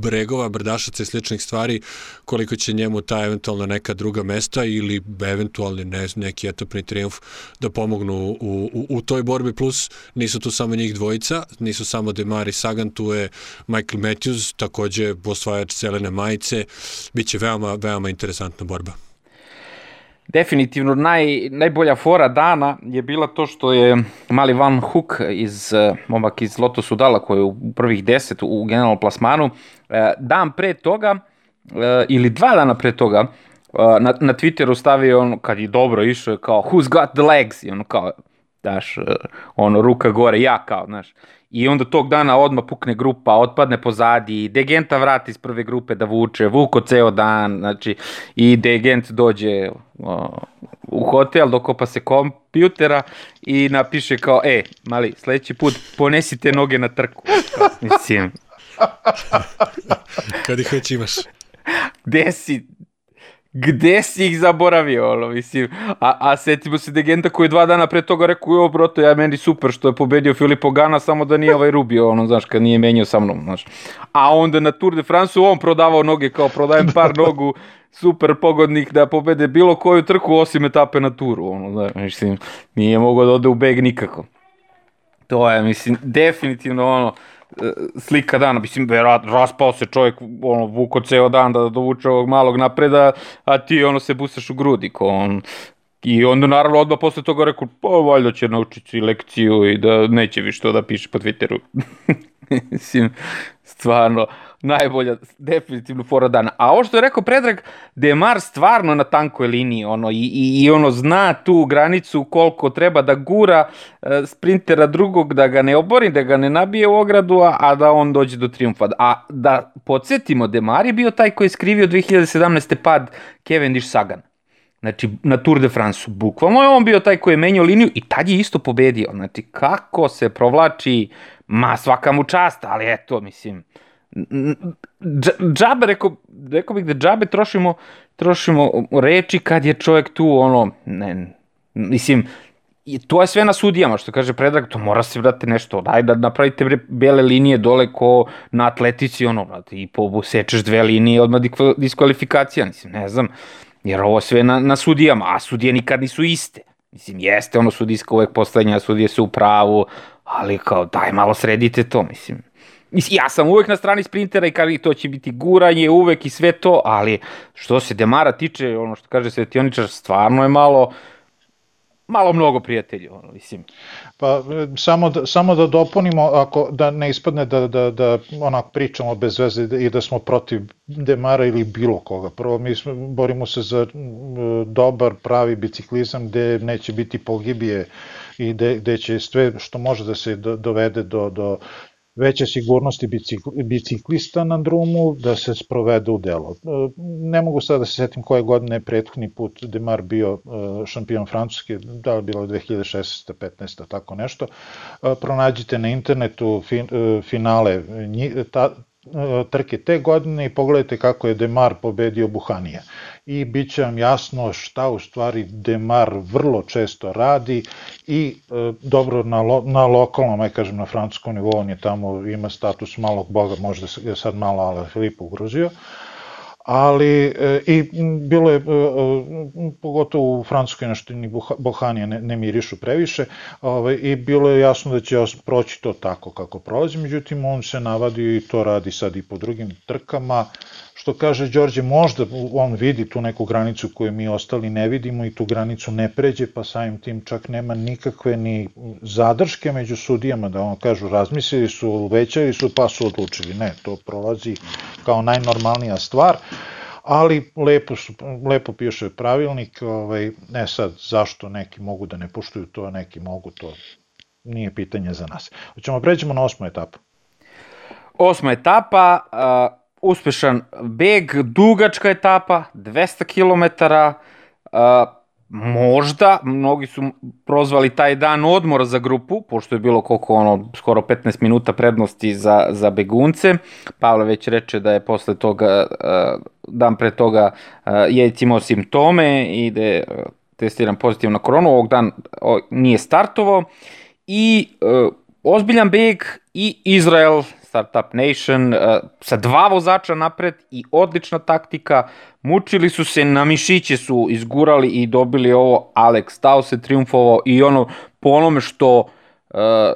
Speaker 1: bregova, brdašaca i sličnih stvari, koliko će njemu ta eventualno neka druga mesta ili eventualni ne, neki etapni triumf da pomognu u, u, u toj borbi, plus nisu tu samo njih dvojica, nisu samo Demar i Sagan, tu je Michael Matthews, takođe osvajač zelene majice, biće veoma, veoma interesantna borba.
Speaker 2: Definitivno naj, najbolja fora dana je bila to što je mali Van Hook iz, momak iz Lotus Udala koji je u prvih deset u generalnom plasmanu, e, dan pre toga e, ili dva dana pre toga na, na Twitteru stavio on kad je dobro išao kao who's got the legs i ono kao daš, ono, ruka gore, ja kao, znaš. I onda tog dana odmah pukne grupa, otpadne pozadi, Degenta vrati iz prve grupe da vuče, vuko ceo dan, znači, i Degent dođe o, u hotel, dokopa se kompjutera i napiše kao, e, mali, sledeći put ponesite noge na trku. Kao, mislim.
Speaker 1: Kad ih već imaš.
Speaker 2: Gde si, gde si ih zaboravio, ono, mislim, a, a setimo se Degenta koji je dva dana pre toga rekao, jo, broto, ja meni super što je pobedio Filipo Gana, samo da nije ovaj Rubio, ono, znaš, kad nije menjao sa mnom, znaš. A onda na Tour de France on prodavao noge, kao prodajem par nogu, super pogodnik da pobede bilo koju trku osim etape na turu, ono, znaš, mislim, nije mogao da ode u beg nikako. To je, mislim, definitivno ono, slika dana, mislim, raspao se čovjek, ono, vuko ceo dan da dovuče ovog malog napreda, a ti ono se busaš u grudi, ko on, I onda naravno odmah posle toga rekao, pa valjda će naučiti lekciju i da neće više to da piše po Twitteru. Mislim, stvarno, najbolja, definitivno fora dana. A ovo što je rekao Predrag, Demar stvarno na tankoj liniji, ono, i, i, i ono zna tu granicu koliko treba da gura e, sprintera drugog, da ga ne obori, da ga ne nabije u ogradu, a, a da on dođe do triumfa. A da podsjetimo, Demar je bio taj koji je skrivio 2017. pad Cavendish Sagan. Znači, na Tour de France, bukvalno je on bio taj koji je menjao liniju i tad je isto pobedio. Znači, kako se provlači, ma svaka mu čast, ali eto, mislim, džabe, rekao, rekao bih da džabe trošimo, trošimo reči kad je čovjek tu, ono, ne, mislim, to je sve na sudijama, što kaže Predrag, to mora se, brate, nešto, daj da napravite bele linije dole ko na atletici, ono, brate, i sečeš dve linije, odmah diskvalifikacija, mislim, ne znam, jer ovo sve na, na sudijama, a sudije nikad nisu iste. Mislim, jeste ono sudijsko uvek poslednja, sudije su u pravu, ali kao, daj malo sredite to, mislim. Ja sam uvek na strani sprintera i kad to će biti guranje uvek i sve to, ali što se Demara tiče, ono što kaže Svetioničar, stvarno je malo, malo mnogo prijatelji, ono, mislim.
Speaker 3: Pa samo da, samo da dopunimo, ako da ne ispadne da, da, da onak pričamo bez veze i da smo protiv Demara ili bilo koga. Prvo mi smo, borimo se za dobar, pravi biciklizam gde neće biti pogibije i gde, gde će sve što može da se dovede do, do veće sigurnosti bicikl, biciklista na drumu da se sprovede u delo. E, ne mogu sada da se setim koje godine je prethodni put Demar bio e, šampion Francuske, da li bilo 2016. 15. tako nešto. E, pronađite na internetu finale trke te godine i pogledajte kako je Demar pobedio Buhanija i bit će vam jasno šta u stvari Demar vrlo često radi i e, dobro na, lo, na lokalnom, aj kažem na francuskom nivou, on je tamo, ima status malog boga, možda je sad malo Ala Filipa ugrozio, ali e, i bilo je e, e, pogotovo u Francuskoj nešto ni Bohanija ne, ne mirišu previše ovaj, i bilo je jasno da će proći to tako kako prolazi, međutim on se navadi i to radi sad i po drugim trkama što kaže Đorđe, možda on vidi tu neku granicu koju mi ostali ne vidimo i tu granicu ne pređe, pa samim tim čak nema nikakve ni zadrške među sudijama, da on kažu razmislili su, uvećali su, pa su odlučili. Ne, to prolazi kao najnormalnija stvar ali lepo, su, lepo piše pravilnik, ovaj, ne sad zašto neki mogu da ne puštuju to, neki mogu to, nije pitanje za nas. Hoćemo pređemo na osmu etapu.
Speaker 2: Osma etapa, uspešan beg, dugačka etapa, 200 km, uh, možda, mnogi su prozvali taj dan odmora za grupu, pošto je bilo koliko ono, skoro 15 minuta prednosti za, za begunce. Pavle već reče da je posle toga, uh, dan pre toga uh, je imao simptome i da je uh, testiran pozitivno na koronu, ovog dan nije startovao i ozbiljan beg i Izrael Startup Nation, uh, sa dva vozača napred i odlična taktika. Mučili su se, na mišiće su izgurali i dobili ovo. Alex Tao se triumfovao i ono po onome što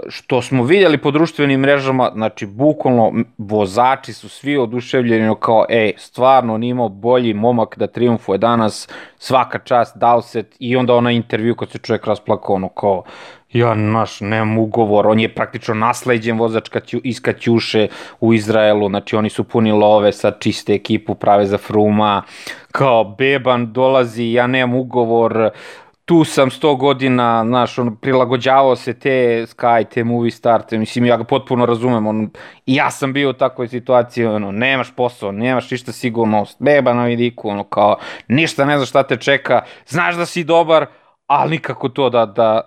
Speaker 2: što smo vidjeli po društvenim mrežama, znači bukvalno vozači su svi oduševljeni kao, ej, stvarno on imao bolji momak da triumfuje danas, svaka čast, Dowsett i onda ona intervju kad se čovjek rasplakao, ono kao, ja naš, nemam ugovor, on je praktično nasleđen vozač iz Kaćuše u Izraelu, znači oni su puni love, sa čiste ekipu prave za Fruma, kao Beban dolazi, ja nemam ugovor, tu sam 100 godina, znaš, on prilagođavao se te Sky, te movie starte, mislim, ja ga potpuno razumem, on, i ja sam bio u takvoj situaciji, ono, nemaš posao, nemaš ništa sigurnost, beba na vidiku, ono, kao, ništa ne znaš šta te čeka, znaš da si dobar, ali nikako to da, da,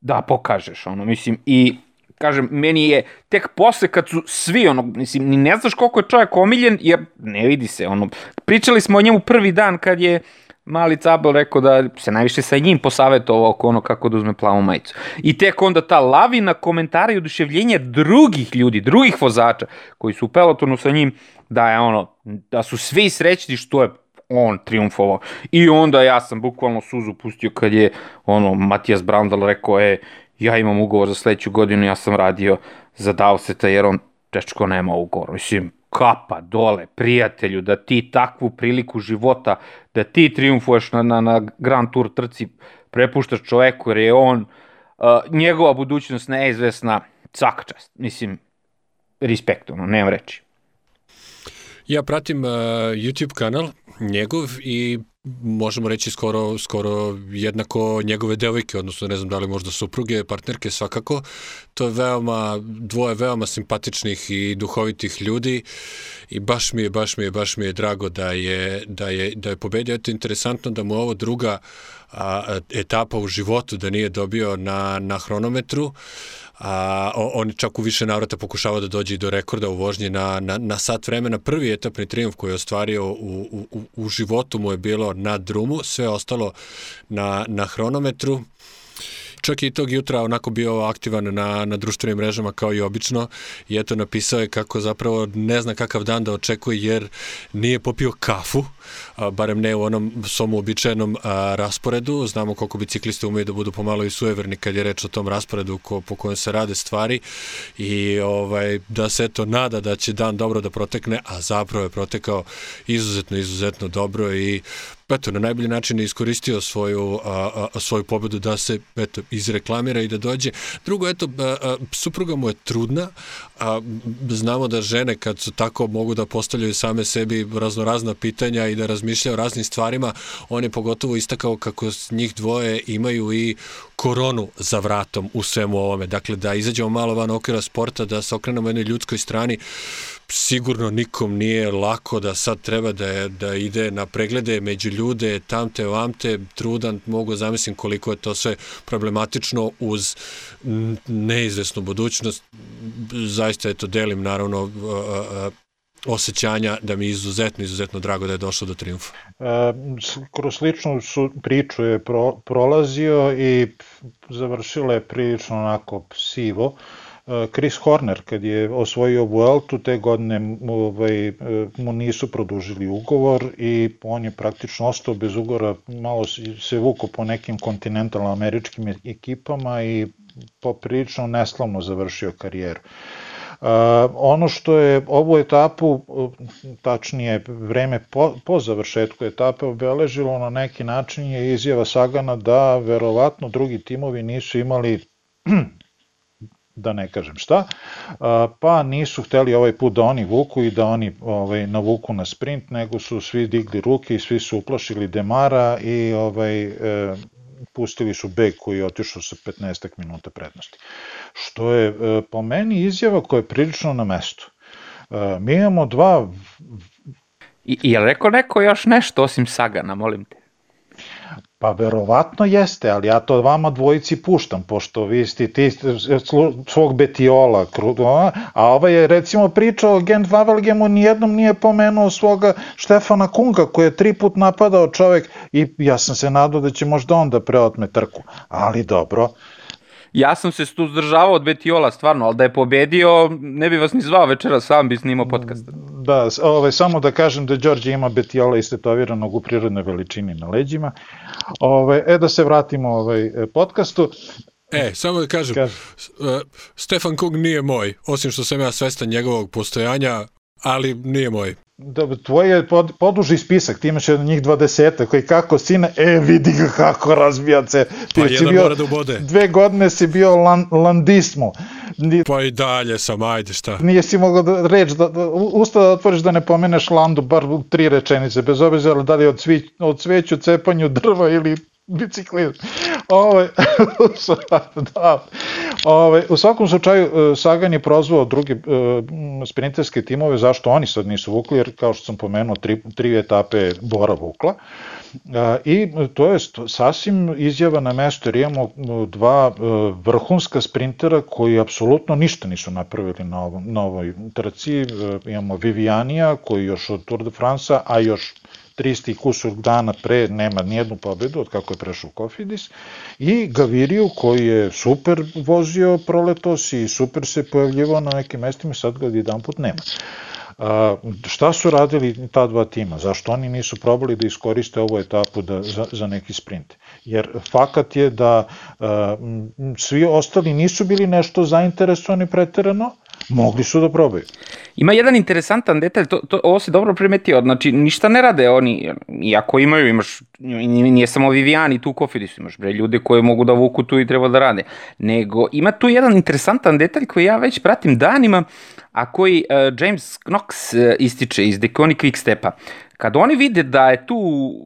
Speaker 2: da pokažeš, ono, mislim, i kažem, meni je tek posle kad su svi, ono, mislim, ni ne znaš koliko je čovjek omiljen, jer ne vidi se, ono, pričali smo o njemu prvi dan kad je mali Cabel rekao da se najviše sa njim posavetovao oko ono kako da uzme plavu majicu. I tek onda ta lavina komentara i oduševljenja drugih ljudi, drugih vozača koji su u pelotonu sa njim, da je ono, da su svi srećni što je on triumfovao. I onda ja sam bukvalno suzu pustio kad je ono Matijas Brandal rekao, e, ja imam ugovor za sledeću godinu, ja sam radio za Dowseta jer on dečko nema ugovor. Mislim, kapa dole, prijatelju, da ti takvu priliku života, da ti triumfuješ na, na, na Grand Tour trci, prepuštaš čoveku jer je on, uh, njegova budućnost neizvesna, svaka čast. Mislim, respekt, ono, nemam reći.
Speaker 1: Ja pratim uh, YouTube kanal njegov i možemo reći skoro, skoro jednako njegove devojke, odnosno ne znam da li možda supruge, partnerke svakako. To je veoma, dvoje veoma simpatičnih i duhovitih ljudi i baš mi je, baš mi je, baš mi je drago da je, da je, da je pobedio. Eto, interesantno da mu ovo druga a, etapa u životu, da nije dobio na, na hronometru, a, on čak u više navrata pokušava da dođe do rekorda u vožnji na, na, na sat vremena. Prvi etapni triumf koji je ostvario u, u, u životu mu je bilo na drumu, sve ostalo na, na hronometru čak i tog jutra onako bio aktivan na, na društvenim mrežama kao i obično i eto napisao je kako zapravo ne zna kakav dan da očekuje jer nije popio kafu, a, barem ne u onom svom uobičajenom a, rasporedu. Znamo koliko bicikliste umeju da budu pomalo i sueverni kad je reč o tom rasporedu ko, po kojem se rade stvari i ovaj, da se eto nada da će dan dobro da protekne, a zapravo je protekao izuzetno, izuzetno dobro i eto, na najbolji način je iskoristio svoju, a, a, svoju pobedu da se eto, izreklamira i da dođe. Drugo, eto, a, a, supruga mu je trudna, a znamo da žene kad su tako mogu da postavljaju same sebi raznorazna pitanja i da razmišljaju o raznim stvarima, on je pogotovo istakao kako njih dvoje imaju i koronu za vratom u svemu ovome. Dakle, da izađemo malo van okvira sporta, da se okrenemo jednoj ljudskoj strani, sigurno nikom nije lako da sad treba da, da ide na preglede među ljude, tamte, vamte, trudan, mogu zamislim koliko je to sve problematično uz neizvesnu budućnost. Zaista eto delim naravno osjećanja da mi je izuzetno, izuzetno drago da je došlo do triumfa.
Speaker 3: E, kroz sličnu su priču je pro, prolazio i završila je prilično onako sivo. E, Chris Horner kad je osvojio Vueltu te godine ovaj, mu nisu produžili ugovor i on je praktično ostao bez ugovora, malo se vuko po nekim kontinentalno američkim ekipama i poprilično neslavno završio karijeru. Uh, ono što je ovu etapu, tačnije vreme po, po završetku etape obeležilo na neki način je izjava Sagana da verovatno drugi timovi nisu imali da ne kažem šta, pa nisu hteli ovaj put da oni vuku i da oni ovaj, navuku na sprint, nego su svi digli ruke i svi su uplašili Demara i ovaj, e, pustili su beg koji je otišao sa 15 minuta prednosti. Što je e, po meni izjava koja je prilično na mestu. E, mi imamo dva...
Speaker 2: I, je li rekao neko još nešto osim Sagana, molim te?
Speaker 3: Pa verovatno jeste, ali ja to vama dvojici puštam, pošto vi ste ti svog Betiola, a ovaj je recimo pričao o Gent Vavelgemu, nijednom nije pomenuo svoga Štefana Kunga, koji je tri put napadao čovek i ja sam se nadao da će možda on da preotme trku, ali dobro,
Speaker 2: ja sam se tu zdržavao od Betiola, stvarno, ali da je pobedio, ne bi vas ni zvao večera, sam bi snimao podcast.
Speaker 3: Da, ovaj, samo da kažem da Đorđe ima Betiola istetoviranog u prirodnoj veličini na leđima. Ovaj, e, da se vratimo ovaj podcastu.
Speaker 1: E, samo da kažem, Kaži. E, Stefan Kug nije moj, osim što sam ja svestan njegovog postojanja, ali nije moj.
Speaker 3: Da, tvoj je pod, poduži spisak, ti imaš njih 20 koji kako sine, e vidi ga kako razbija se.
Speaker 1: Ti pa jedan bio, mora da ubode.
Speaker 3: Dve godine si bio lan, landismo.
Speaker 1: Ni, pa i dalje sam, ajde šta.
Speaker 3: Nije si mogao da reč, da, da, usta da otvoriš da ne pomeneš landu, bar tri rečenice, bez obzira da li od, svi, od sveću, cepanju drva ili biciklizam. Ovo, da, Ove, u svakom slučaju, e, Sagan je prozvao druge e, sprinterske timove, zašto oni sad nisu vukli, jer kao što sam pomenuo, tri, tri etape Bora vukla. I to je sasvim izjava na mesto, jer imamo dva vrhunska sprintera koji apsolutno ništa nisu napravili na, ovom, na ovoj trci. Imamo Vivianija koji još od Tour de France, a još 300 kusur dana pre nema nijednu pobedu od kako je prešao Kofidis i Gaviriju koji je super vozio proletos i super se pojavljivao na nekim mestima sad ga jedan put nema. A, šta su radili ta dva tima? Zašto oni nisu probali da iskoriste ovu etapu da, za, za neki sprint? Jer fakat je da a, svi ostali nisu bili nešto zainteresovani preterano, mogli su da probaju.
Speaker 2: Ima jedan interesantan detalj, to, to, ovo se dobro primetio, znači ništa ne rade oni, iako imaju, imaš, nije samo Viviani tu Kofidis, imaš bre ljude koje mogu da vuku tu i treba da rade, nego ima tu jedan interesantan detalj koji ja već pratim danima, a koji uh, James Knox uh, ističe iz Deconi Quick Stepa. Kad oni vide da je tu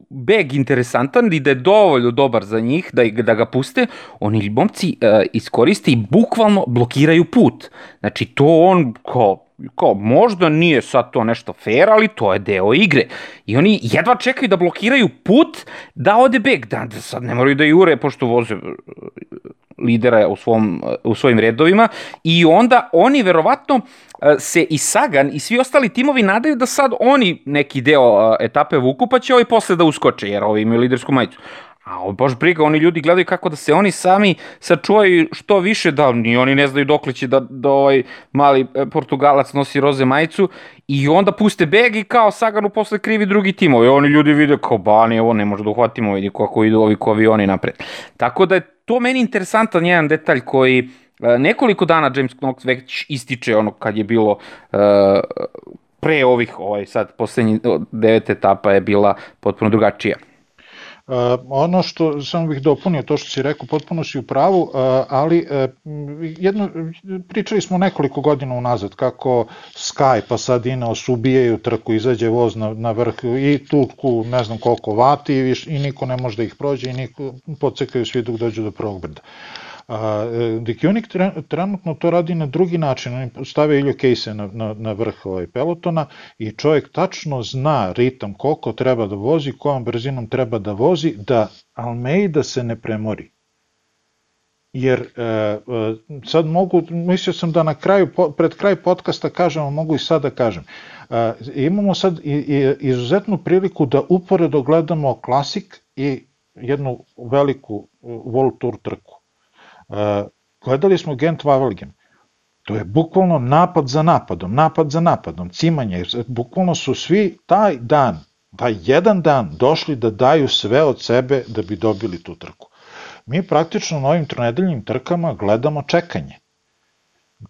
Speaker 2: beg interesantan i da je dovoljno dobar za njih, da, da ga puste, oni momci uh, iskoriste i bukvalno blokiraju put. Znači to on kao kao, možda nije sad to nešto fair, ali to je deo igre. I oni jedva čekaju da blokiraju put da ode beg, da, da sad ne moraju da jure, pošto voze lidera u, svom, u svojim redovima i onda oni verovatno e, se i Sagan i svi ostali timovi nadaju da sad oni neki deo e, etape vuku pa će ovaj posle da uskoče jer ovi imaju lidersku majicu. A baš briga, oni ljudi gledaju kako da se oni sami sačuvaju što više, da ni oni ne znaju dokle će da, da ovaj mali e, Portugalac nosi roze majicu i onda puste beg i kao Saganu posle krivi drugi timovi. Oni ljudi vide kao bani, ovo ne može da uhvatimo, vidi kako idu ovi ko avioni napred. Tako da je to meni interesantan jedan detalj koji e, nekoliko dana James Knox već ističe ono kad je bilo uh, pre ovih, ovaj sad poslednji devet etapa je bila potpuno drugačija.
Speaker 3: Uh, ono što samo bih dopunio to što si rekao, potpuno si u pravu, uh, ali uh, jedno, pričali smo nekoliko godina unazad kako Sky pa sad Ineos ubijaju trku, izađe voz na, na vrh i tutku ne znam koliko vati i, viš, i niko ne može da ih prođe i niko pocekaju svi dok dođu do prvog brda. A, e, Dikionik trenutno to radi na drugi način, oni stave Ilju Kejse na, na, na vrh ovaj pelotona i čovjek tačno zna ritam koliko treba da vozi, kojom brzinom treba da vozi, da Almeida se ne premori. Jer e, e, sad mogu, mislio sam da na kraju, pred kraj podcasta kažem, mogu i sad da kažem, e, imamo sad izuzetnu priliku da uporedo gledamo klasik i jednu veliku World Tour trku gledali smo Gent Wavelgem. To je bukvalno napad za napadom, napad za napadom, cimanje. Bukvalno su svi taj dan, taj jedan dan došli da daju sve od sebe da bi dobili tu trku. Mi praktično na ovim tronedeljnim trkama gledamo čekanje.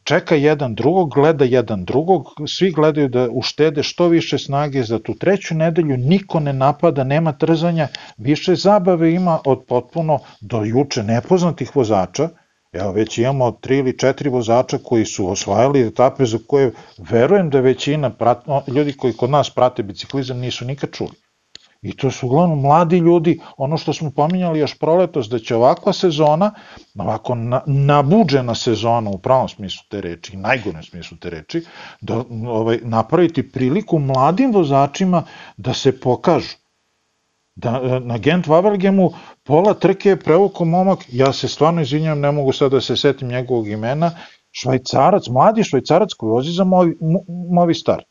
Speaker 3: Čeka jedan drugog, gleda jedan drugog, svi gledaju da uštede što više snage za tu treću nedelju, niko ne napada, nema trzanja, više zabave ima od potpuno do juče nepoznatih vozača, Evo, već imamo tri ili četiri vozača koji su osvajali etape za koje verujem da većina prat, ljudi koji kod nas prate biciklizam nisu nikad čuli. I to su uglavnom mladi ljudi, ono što smo pominjali još proletos, da će ovakva sezona, ovako na, nabuđena sezona u pravom smislu te reči, najgorem smislu te reči, da ovaj, napraviti priliku mladim vozačima da se pokažu. Da na Gent Wavergemu pola trke je prevuko momak, ja se stvarno izvinjam, ne mogu sad da se setim njegovog imena, švajcarac, mladi švajcarac koji vozi za Movi, Movi Star.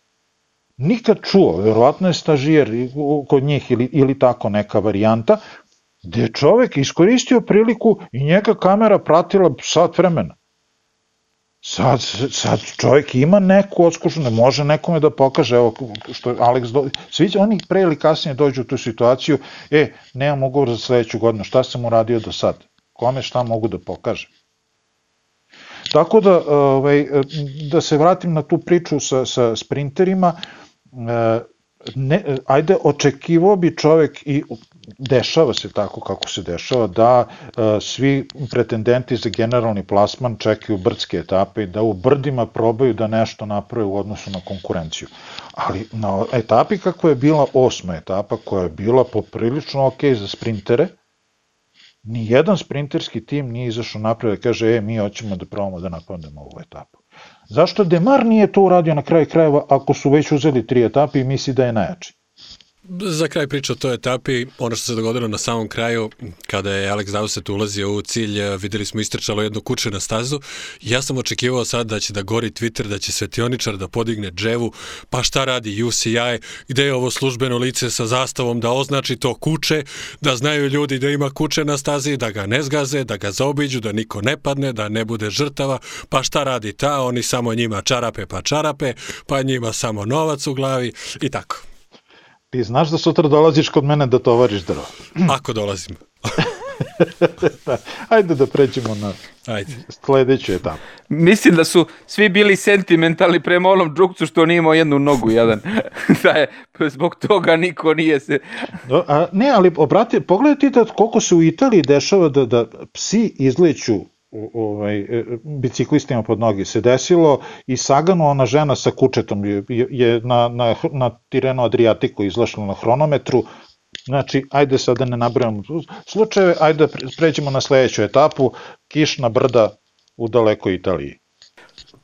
Speaker 3: Nikad čuo, verovatno je stažijer kod njih ili, ili tako neka varijanta, gde je čovek iskoristio priliku i njega kamera pratila sat vremena. Sad, sad čovjek ima neku odskušu, ne može nekome da pokaže, evo što Alex, do... svi oni pre ili kasnije dođu u tu situaciju, e, nemam ugovor za sledeću godinu, šta sam uradio do sad? Kome šta mogu da pokažem? Tako da, ovaj, da se vratim na tu priču sa, sa sprinterima, e, ne, ajde, očekivao bi čovek i dešava se tako kako se dešava, da e, svi pretendenti za generalni plasman čekaju brdske etape i da u brdima probaju da nešto naprave u odnosu na konkurenciju. Ali na etapi kako je bila osma etapa, koja je bila poprilično ok za sprintere, ni jedan sprinterski tim nije izašao napred da kaže, e, mi hoćemo da probamo da napadnemo ovu etapu. Zašto Demar nije to uradio na kraju krajeva ako su već uzeli tri etape i misli da je najjači?
Speaker 1: Za kraj priča o toj etapi, ono što se dogodilo na samom kraju, kada je Alex Dowsett ulazio u cilj, eh, videli smo istrčalo jedno kuće na stazu. Ja sam očekivao sad da će da gori Twitter, da će svetioničar da podigne dževu, pa šta radi UCI, gde je ovo službeno lice sa zastavom da označi to kuće, da znaju ljudi da ima kuće na stazi, da ga ne zgaze, da ga zaobiđu, da niko ne padne, da ne bude žrtava, pa šta radi ta, oni samo njima čarape pa čarape, pa njima samo novac u glavi i tako.
Speaker 3: Ti znaš da sutra dolaziš kod mene da tovariš drvo.
Speaker 1: Ako dolazim.
Speaker 3: da, ajde da pređemo na
Speaker 1: Ajde.
Speaker 3: sledeću etapu.
Speaker 2: Mislim da su svi bili sentimentalni prema onom džukcu što nije imao jednu nogu jedan. da je, zbog toga niko nije se...
Speaker 3: No, a, ne, ali obrati, pogledaj ti da koliko se u Italiji dešava da, da psi izleću ovaj, e, biciklistima pod nogi se desilo i Saganu, ona žena sa kučetom je, je na, na, na Tireno Adriatiku izlašla na hronometru, Znači, ajde sad da ne nabrajamo slučajeve, ajde da pređemo na sledeću etapu, kišna brda u dalekoj Italiji.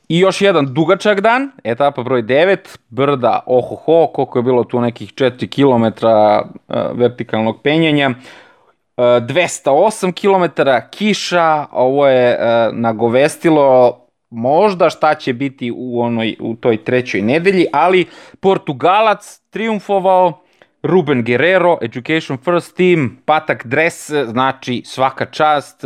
Speaker 2: I još jedan dugačak dan, etapa broj 9, brda ohoho, koliko je bilo tu nekih 4 km vertikalnog penjenja. 208 km kiša, ovo je uh, nagovestilo možda šta će biti u onoj u toj trećoj nedelji, ali Portugalac triumfovao Ruben Guerrero, Education First Team, Patak Dres, znači svaka čast.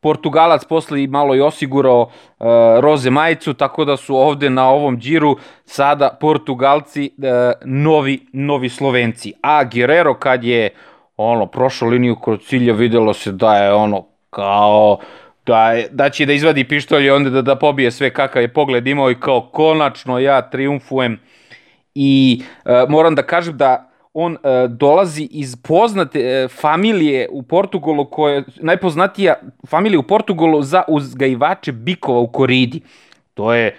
Speaker 2: Portugalac posle i malo i osigurao uh, roze majicu, tako da su ovde na ovom džiru sada Portugalci uh, novi, novi Slovenci. A Guerrero kad je ono, prošao liniju kroz cilja, videlo se da je ono, kao, da, je, da će da izvadi pištolj i onda da, da pobije sve kakav je pogled imao i kao konačno ja triumfujem i e, moram da kažem da on e, dolazi iz poznate e, familije u Portugalu koja najpoznatija familija u Portugalu za uzgajivače bikova u koridi. To je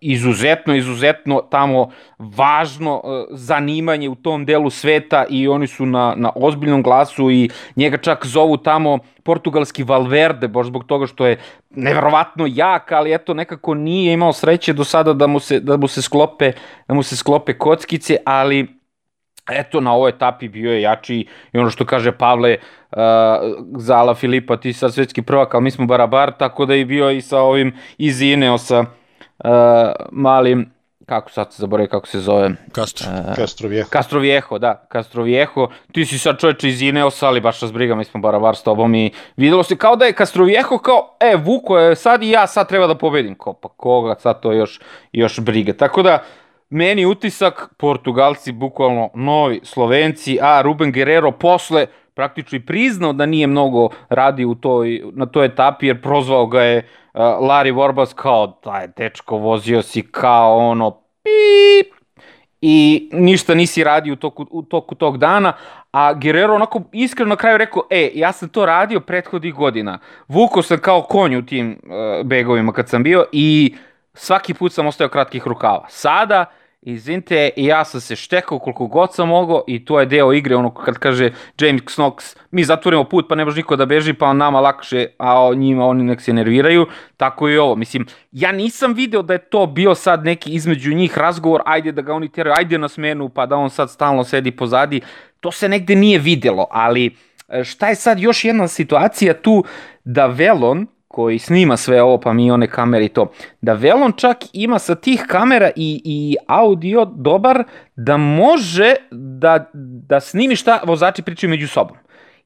Speaker 2: izuzetno, izuzetno tamo važno e, zanimanje u tom delu sveta i oni su na, na ozbiljnom glasu i njega čak zovu tamo portugalski Valverde, baš zbog toga što je neverovatno jak, ali eto nekako nije imao sreće do sada da mu se, da mu se sklope, da mu se sklope kockice, ali eto na ovoj etapi bio je jači i ono što kaže Pavle uh, za Ala Filipa ti sad svetski prvak, ali mi smo barabar, tako da je bio i sa ovim iz Ineosa uh, malim kako sad se zaboravim kako se zove?
Speaker 1: Castro.
Speaker 3: Uh, Castro Viejo
Speaker 2: Castro Viejo, da, Castro Viejo ti si sad čovječe iz Ineosa, ali baš nas briga mi smo barabar s tobom i videlo se kao da je Castro Viejo kao, e, Vuko je sad i ja sad treba da pobedim, kao pa koga sad to još, još briga, tako da meni utisak, Portugalci bukvalno novi Slovenci, a Ruben Guerrero posle praktično i priznao da nije mnogo radi u toj, na toj etapi jer prozvao ga je uh, Larry Vorbas kao taj dečko vozio si kao ono pip i ništa nisi radio u toku, u toku tog dana, a Guerrero onako iskreno na kraju rekao, e, ja sam to radio prethodnih godina, vuko sam kao konj u tim uh, begovima kad sam bio i svaki put sam ostao kratkih rukava. Sada, izvinite, ja sam se štekao koliko god sam mogao i to je deo igre, ono kad kaže James Knox, mi zatvorimo put pa ne može niko da beži pa nama lakše, a njima oni nek se nerviraju, tako i ovo. Mislim, ja nisam video da je to bio sad neki između njih razgovor, ajde da ga oni teraju, ajde na smenu pa da on sad stalno sedi pozadi, to se negde nije videlo, ali e, šta je sad još jedna situacija tu da Velon, koji snima sve ovo, pa mi one kamere i to, da Velon čak ima sa tih kamera i, i audio dobar da može da, da snimi šta vozači pričaju među sobom.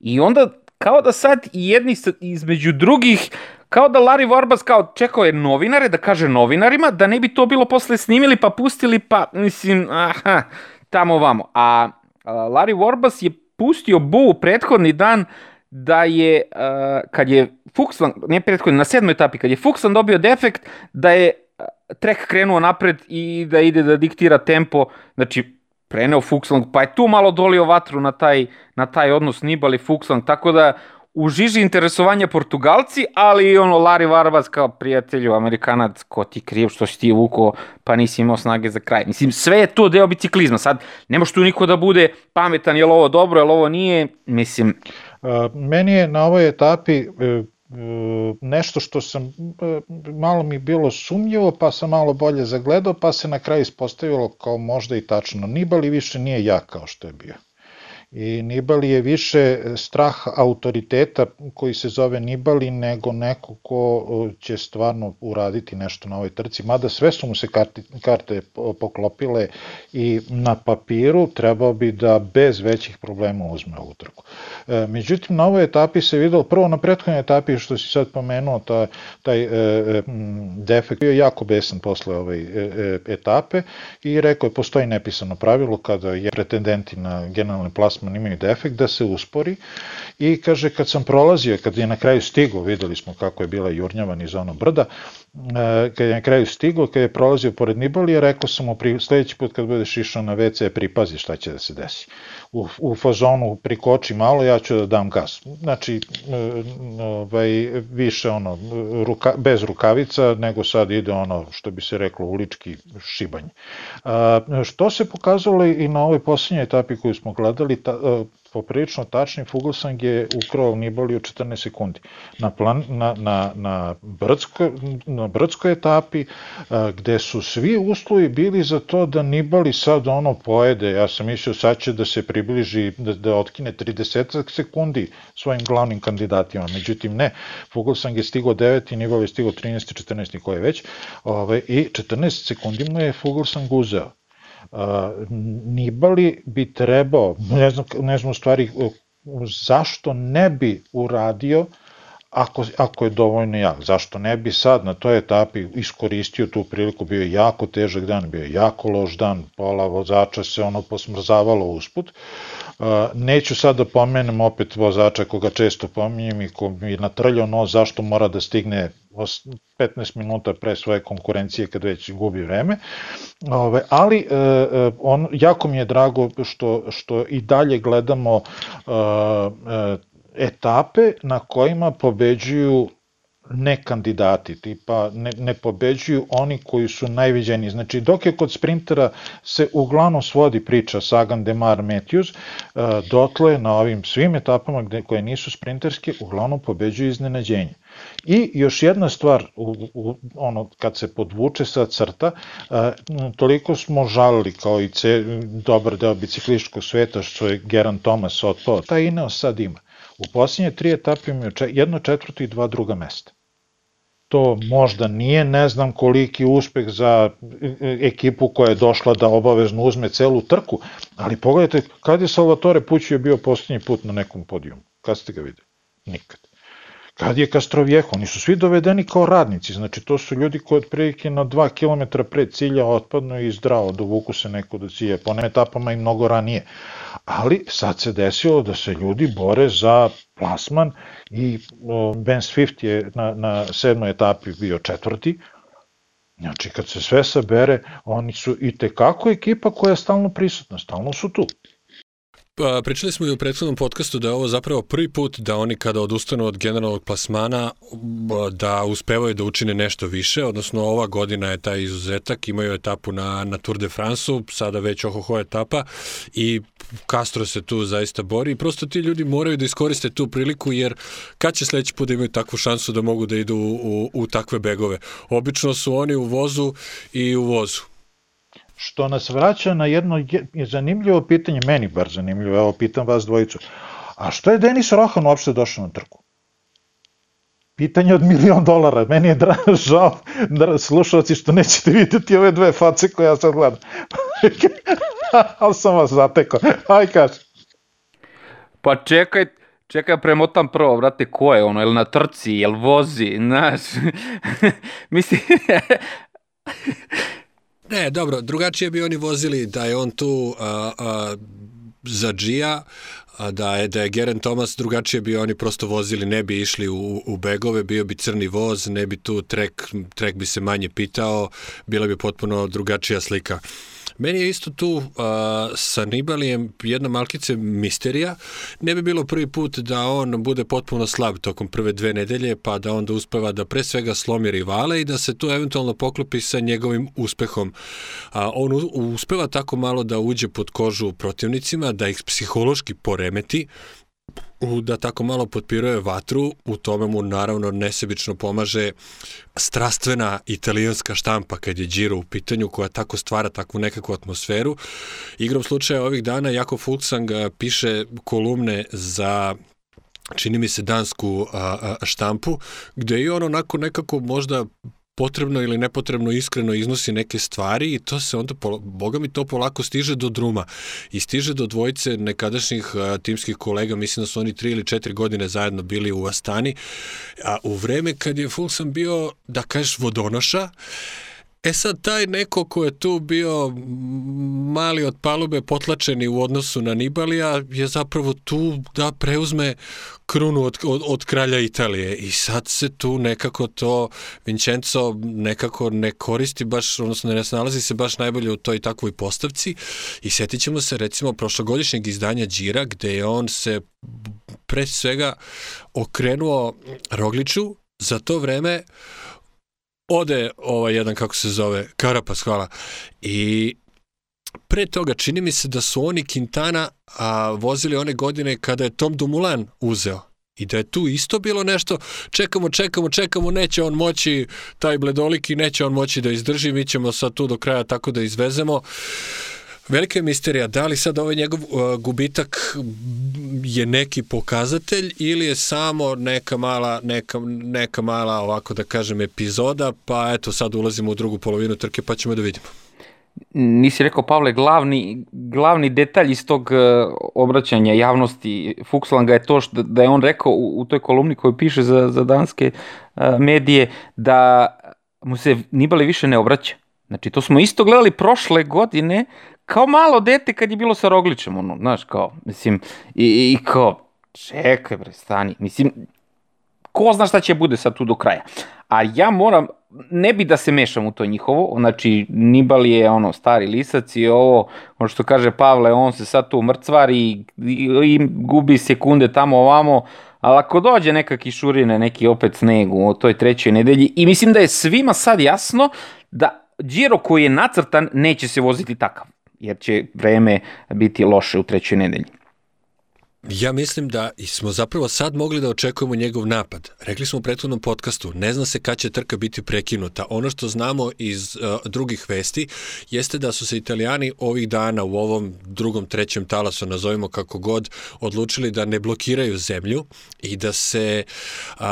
Speaker 2: I onda kao da sad i jedni između drugih kao da Larry Warbas kao čekao je novinare da kaže novinarima da ne bi to bilo posle snimili pa pustili pa mislim aha tamo vamo. A, Larry Warbas je pustio Bu prethodni dan da je, uh, kad je Fuxland, ne prethodno, na sedmoj etapi, kad je Fuxland dobio defekt, da je trek krenuo napred i da ide da diktira tempo, znači preneo Fuxland, pa je tu malo dolio vatru na taj, na taj odnos Nibali Fuxland, tako da u žiži interesovanja Portugalci, ali i ono Lari Varbas kao prijatelju Amerikanac, ko ti kriv što si ti vuko, pa nisi imao snage za kraj. Mislim, sve je to deo biciklizma. Sad, ne može tu niko da bude pametan, je li ovo dobro, je li ovo nije, mislim...
Speaker 3: Meni je na ovoj etapi nešto što sam, malo mi bilo sumnjivo, pa sam malo bolje zagledao, pa se na kraju ispostavilo kao možda i tačno. Nibali više nije jak kao što je bio i Nibali je više strah autoriteta koji se zove Nibali nego neko ko će stvarno uraditi nešto na ovoj trci, mada sve su mu se karte, karte poklopile i na papiru trebao bi da bez većih problema uzme ovu trku. E, međutim, na ovoj etapi se videlo, prvo na prethodnoj etapi što si sad pomenuo, taj, taj e, e defekt bio jako besan posle ove e, e, etape i rekao je, postoji nepisano pravilo kada je pretendenti na generalni plasman plasman imaju defekt da se uspori i kaže kad sam prolazio, kad je na kraju stigo, videli smo kako je bila jurnjava niz ono brda, kad je na kraju stigo, kad je prolazio pored Nibalija, rekao sam mu pri, sledeći put kad budeš išao na WC, pripazi šta će da se desi. U, u fazonu prikoči malo, ja ću da dam gas. Znači, e, ovaj, više ono, ruka, bez rukavica, nego sad ide ono, što bi se reklo, ulički šibanj. A, što se pokazalo i na ovoj poslednjoj etapi koju smo gledali, ta, e, poprilično tačni, Fuglsang je ukrao Nibali u 14 sekundi. Na, plan, na, na, na, brdsko, na brdskoj etapi, a, gde su svi uslovi bili za to da Nibali sad ono pojede, ja sam mislio sad će da se približi, da, da otkine 30 sekundi svojim glavnim kandidatima, međutim ne, Fuglsang je stigo 9 i Nibali je stigo 13 14 i koje već, ove, i 14 sekundi mu je Fuglsang uzeo. Nibali bi trebao, ne znam, ne znam u stvari zašto ne bi uradio ako, ako je dovoljno jak. Zašto ne bi sad na toj etapi iskoristio tu priliku, bio je jako težak dan, bio je jako loš dan, pola vozača se ono posmrzavalo usput. Neću sad da pomenem opet vozača koga često pominjem i ko mi je natrljao no zašto mora da stigne 15 minuta pre svoje konkurencije kad već gubi vreme. Ove, ali e, e, on, jako mi je drago što, što i dalje gledamo e, etape na kojima pobeđuju ne kandidati, tipa ne, ne pobeđuju oni koji su najviđeni. Znači, dok je kod sprintera se uglavnom svodi priča Sagan, Demar, Matthews, dotle na ovim svim etapama gde, koje nisu sprinterske, uglavnom pobeđuju iznenađenje. I još jedna stvar, u, u, ono, kad se podvuče sa crta, a, toliko smo žalili kao i ce, dobar deo bicikliškog sveta što je Geran Thomas otpao. Taj Ineos sad ima. U posljednje tri etape imaju jedno četvrto i dva druga mesta. To možda nije, ne znam koliki uspeh za e, ekipu koja je došla da obavezno uzme celu trku, ali pogledajte, kad je Salvatore Pućio bio posljednji put na nekom podijumu? Kad ste ga videli? Nikad. Kad je Kastrovjeho, oni su svi dovedeni kao radnici, znači to su ljudi koji otprilike na 2 km pred cilja otpadno i zdravo dovuku se neko do cilja, po etapama i mnogo ranije. Ali sad se desilo da se ljudi bore za plasman i Ben Swift je na, na sedmoj etapi bio četvrti, Znači, kad se sve sabere, oni su i tekako ekipa koja je stalno prisutna, stalno su tu.
Speaker 1: Pričali smo i u prethodnom podcastu da je ovo zapravo prvi put da oni kada odustanu od generalnog plasmana da uspevaju da učine nešto više, odnosno ova godina je taj izuzetak, imaju etapu na, na Tour de France-u, sada već ohoho etapa i Castro se tu zaista bori i prosto ti ljudi moraju da iskoriste tu priliku jer kad će sledeći put da imaju takvu šansu da mogu da idu u, u, u takve begove? Obično su oni u vozu i u vozu
Speaker 3: što nas vraća na jedno zanimljivo pitanje, meni bar zanimljivo, evo pitam vas dvojicu, a što je Denis Rohan uopšte došao na trku? Pitanje od milion dolara, meni je dra, žao, da, slušalci, što nećete videti ove dve face koje ja sad gledam. Ali sam vas zatekao, aj kaži.
Speaker 2: Pa čekaj, čekaj, premotam prvo, vrate, ko je ono, jel na trci, jel vozi, znaš, mislim,
Speaker 1: Ne, dobro, drugačije bi oni vozili da je on tu a, a, za Gia, a da je, da je Geren Thomas drugačije bi oni prosto vozili, ne bi išli u, u begove, bio bi crni voz, ne bi tu trek, trek bi se manje pitao, bila bi potpuno drugačija slika. Meni je isto tu uh, sa Nibalijem jedna malkice misterija. Ne bi bilo prvi put da on bude potpuno slab tokom prve dve nedelje, pa da onda uspeva da pre svega slomi rivale i da se to eventualno poklopi sa njegovim uspehom. A, on uspeva tako malo da uđe pod kožu protivnicima, da ih psihološki poremeti, u da tako malo potpiruje vatru, u tome mu naravno nesebično pomaže strastvena italijanska štampa kad je Giro u pitanju koja tako stvara takvu nekakvu atmosferu. Igrom slučaja ovih dana Jako Fulksang piše kolumne za čini mi se dansku a, a, štampu, gde je on onako nekako možda potrebno ili nepotrebno iskreno iznosi neke stvari i to se onda, boga mi to polako stiže do druma. I stiže do dvojice nekadašnjih a, timskih kolega, mislim da su oni tri ili četiri godine zajedno bili u Astani, a u vreme kad je Fulsam bio, da kažeš, vodonoša, E sad, taj neko ko je tu bio mali od palube potlačeni u odnosu na Nibalija je zapravo tu da preuzme krunu od, od, od kralja Italije. I sad se tu nekako to Vincenzo nekako ne koristi baš, odnosno ne nalazi se baš najbolje u toj takvoj postavci. I setit ćemo se recimo prošlogodišnjeg izdanja Đira gde je on se pre svega okrenuo Rogliču za to vreme ode ovaj jedan, kako se zove, Karapas, hvala. I pre toga čini mi se da su oni Quintana a, vozili one godine kada je Tom Dumoulin uzeo i da je tu isto bilo nešto, čekamo, čekamo, čekamo, neće on moći, taj bledoliki neće on moći da izdrži, mi ćemo sad tu do kraja tako da izvezemo. Velika je misterija, da li sad ovaj njegov uh, gubitak je neki pokazatelj ili je samo neka mala, neka, neka mala, ovako da kažem, epizoda, pa eto sad ulazimo u drugu polovinu trke pa ćemo da vidimo.
Speaker 2: Nisi rekao, Pavle, glavni, glavni detalj iz tog uh, obraćanja javnosti Fuxlanga je to što, da je on rekao u, u toj kolumni koju piše za, za danske uh, medije da mu se Nibali više ne obraća. Znači, to smo isto gledali prošle godine kao malo dete kad je bilo sa Rogličem, ono, znaš, kao, mislim, i, i kao, čekaj bre, stani, mislim, ko zna šta će bude sad tu do kraja. A ja moram, ne bi da se mešam u to njihovo, znači Nibali je ono stari lisac i ovo, ono što kaže Pavle, on se sad tu mrcvari i, i, i gubi sekunde tamo ovamo, ali ako dođe neka kišurina, neki opet sneg u toj trećoj nedelji, i mislim da je svima sad jasno da Giro koji je nacrtan neće se voziti takav jer će vreme biti loše u trećoj nedelji.
Speaker 1: Ja mislim da smo zapravo sad mogli da očekujemo njegov napad. Rekli smo u prethodnom podcastu, ne zna se kad će trka biti prekinuta. Ono što znamo iz uh, drugih vesti jeste da su se italijani ovih dana u ovom drugom, trećem talasu, nazovimo kako god, odlučili da ne blokiraju zemlju i da se uh,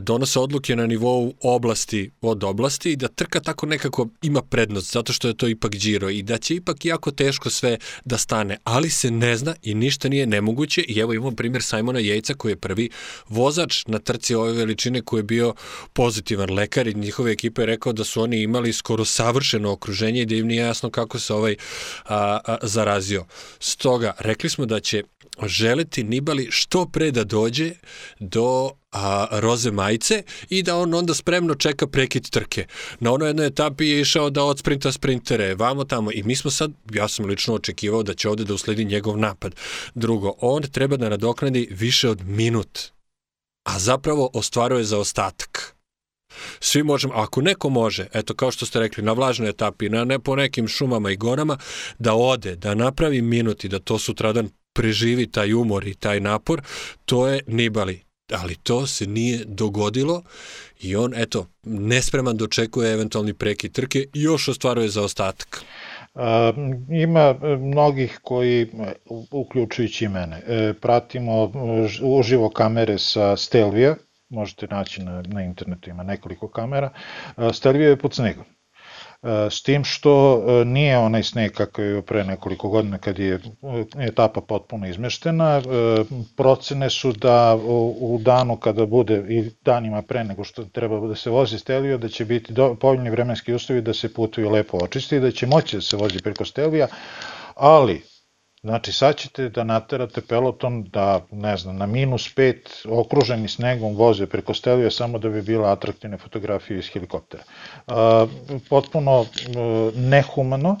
Speaker 1: donose odluke na nivou oblasti od oblasti i da trka tako nekako ima prednost, zato što je to ipak džiro i da će ipak jako teško sve da stane, ali se ne zna i ništa nije nemoguće I evo imamo primjer Simona Jejca koji je prvi vozač na trci ove veličine koji je bio pozitivan lekar i njihove ekipe je rekao da su oni imali skoro savršeno okruženje i da im nije jasno kako se ovaj a, a, zarazio. Stoga, rekli smo da će želeti Nibali što pre da dođe do a, roze majice i da on onda spremno čeka prekid trke. Na onoj jednoj etapi je išao da odsprinta sprintere, vamo tamo i mi smo sad, ja sam lično očekivao da će ovde da usledi njegov napad. Drugo, on treba da nadoknadi više od minut, a zapravo ostvaruje za ostatak. Svi možemo, ako neko može, eto kao što ste rekli, na vlažnoj etapi, na ne po nekim šumama i gorama, da ode, da napravi minut i da to sutradan preživi taj umor i taj napor, to je Nibali. Ali to se nije dogodilo i on, eto, nespreman dočekuje eventualni prekid trke i još ostvaruje za ostatak.
Speaker 3: A, ima e, mnogih koji, e, uključujući mene, e, pratimo uživo kamere sa Stelvija, možete naći na, na internetu, ima nekoliko kamera. Stelvija je pod snegom s tim što e, nije onaj sneg kakav je pre nekoliko godina kad je e, etapa potpuno izmeštena. E, procene su da u danu kada bude i danima pre nego što treba da se vozi Stelvio, da će biti povoljni vremenski uslovi da se putuju lepo očisti i da će moći da se vozi preko Stelvija, ali Znači, sad ćete da naterate peloton da, ne znam, na minus 5 okruženi snegom voze preko Stelvija samo da bi bila atraktivne fotografije iz helikoptera. A, potpuno e, nehumano.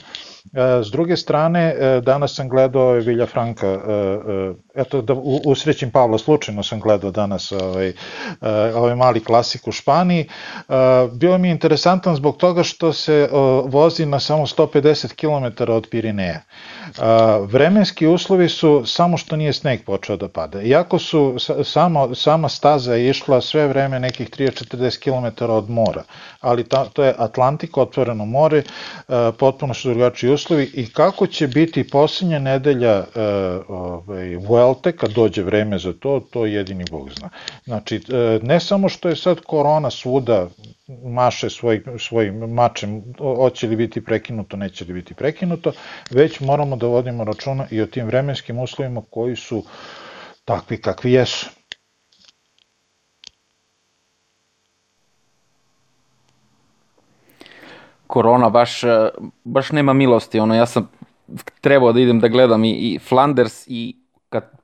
Speaker 3: E, s druge strane, e, danas sam gledao Vilja Franka, a, eto da usrećim Pavla, slučajno sam gledao danas ovaj, ovaj mali klasik u Španiji. Bilo mi je interesantan zbog toga što se vozi na samo 150 km od Pirineja. Vremenski uslovi su samo što nije sneg počeo da pada. Iako su samo, sama staza išla sve vreme nekih 30-40 km od mora, ali ta, to je Atlantik, otvoreno more, potpuno su drugačiji uslovi i kako će biti posljednja nedelja ovaj, Vuelte, kad dođe vreme za to, to jedini Bog zna. Znači, ne samo što je sad korona svuda maše svoj, svojim mačem, hoće li biti prekinuto, neće li biti prekinuto, već moramo da vodimo računa i o tim vremenskim uslovima koji su takvi kakvi jesu.
Speaker 2: Korona baš, baš nema milosti, ono, ja sam trebao da idem da gledam i, i Flanders i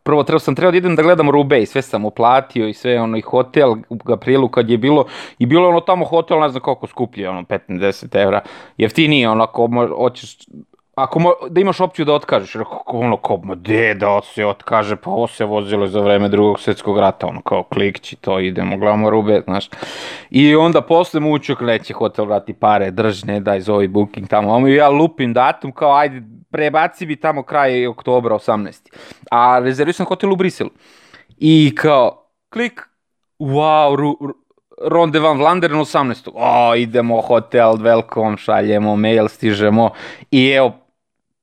Speaker 2: prvo trebao sam trebao da idem da gledam Rube i sve sam uplatio i sve ono i hotel u aprilu kad je bilo i bilo ono tamo hotel ne znam koliko skuplje ono 15-10 evra. Jeftinije ono ako hoćeš ako mo, da imaš opciju da otkažeš, rekao, ono, kao, ma de da se otkaže, pa ovo se vozilo za vreme drugog svetskog rata, ono, kao, klikći to, idemo, gledamo rube, znaš. I onda posle mučuk neće hotel vrati pare, drž, ne daj, zovi booking tamo, ono, ja lupim datum, kao, ajde, prebaci bi tamo kraj oktobra 18. A rezervisam hotel u Briselu. I kao, klik, wow, ru, ru, Ronde van Vlanderen 18. O, idemo hotel, welcome, šaljemo mail, stižemo i evo,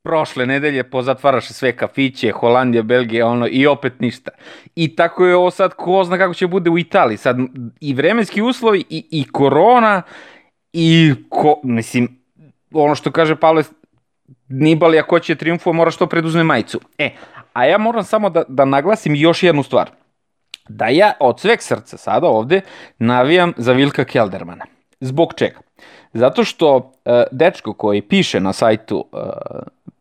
Speaker 2: prošle nedelje pozatvaraše sve kafiće, Holandija, Belgija, ono, i opet ništa. I tako je ovo sad, ko zna kako će bude u Italiji. Sad i vremenski uslovi, i, i korona, i, ko, mislim, ono što kaže Pavle, Nibali ako će triumfova mora što preduzme majicu. E, a ja moram samo da, da naglasim još jednu stvar. Da ja od sveg srca sada ovde navijam za Vilka Keldermana. Zbog čega? Zato što uh, dečko koji piše na sajtu uh,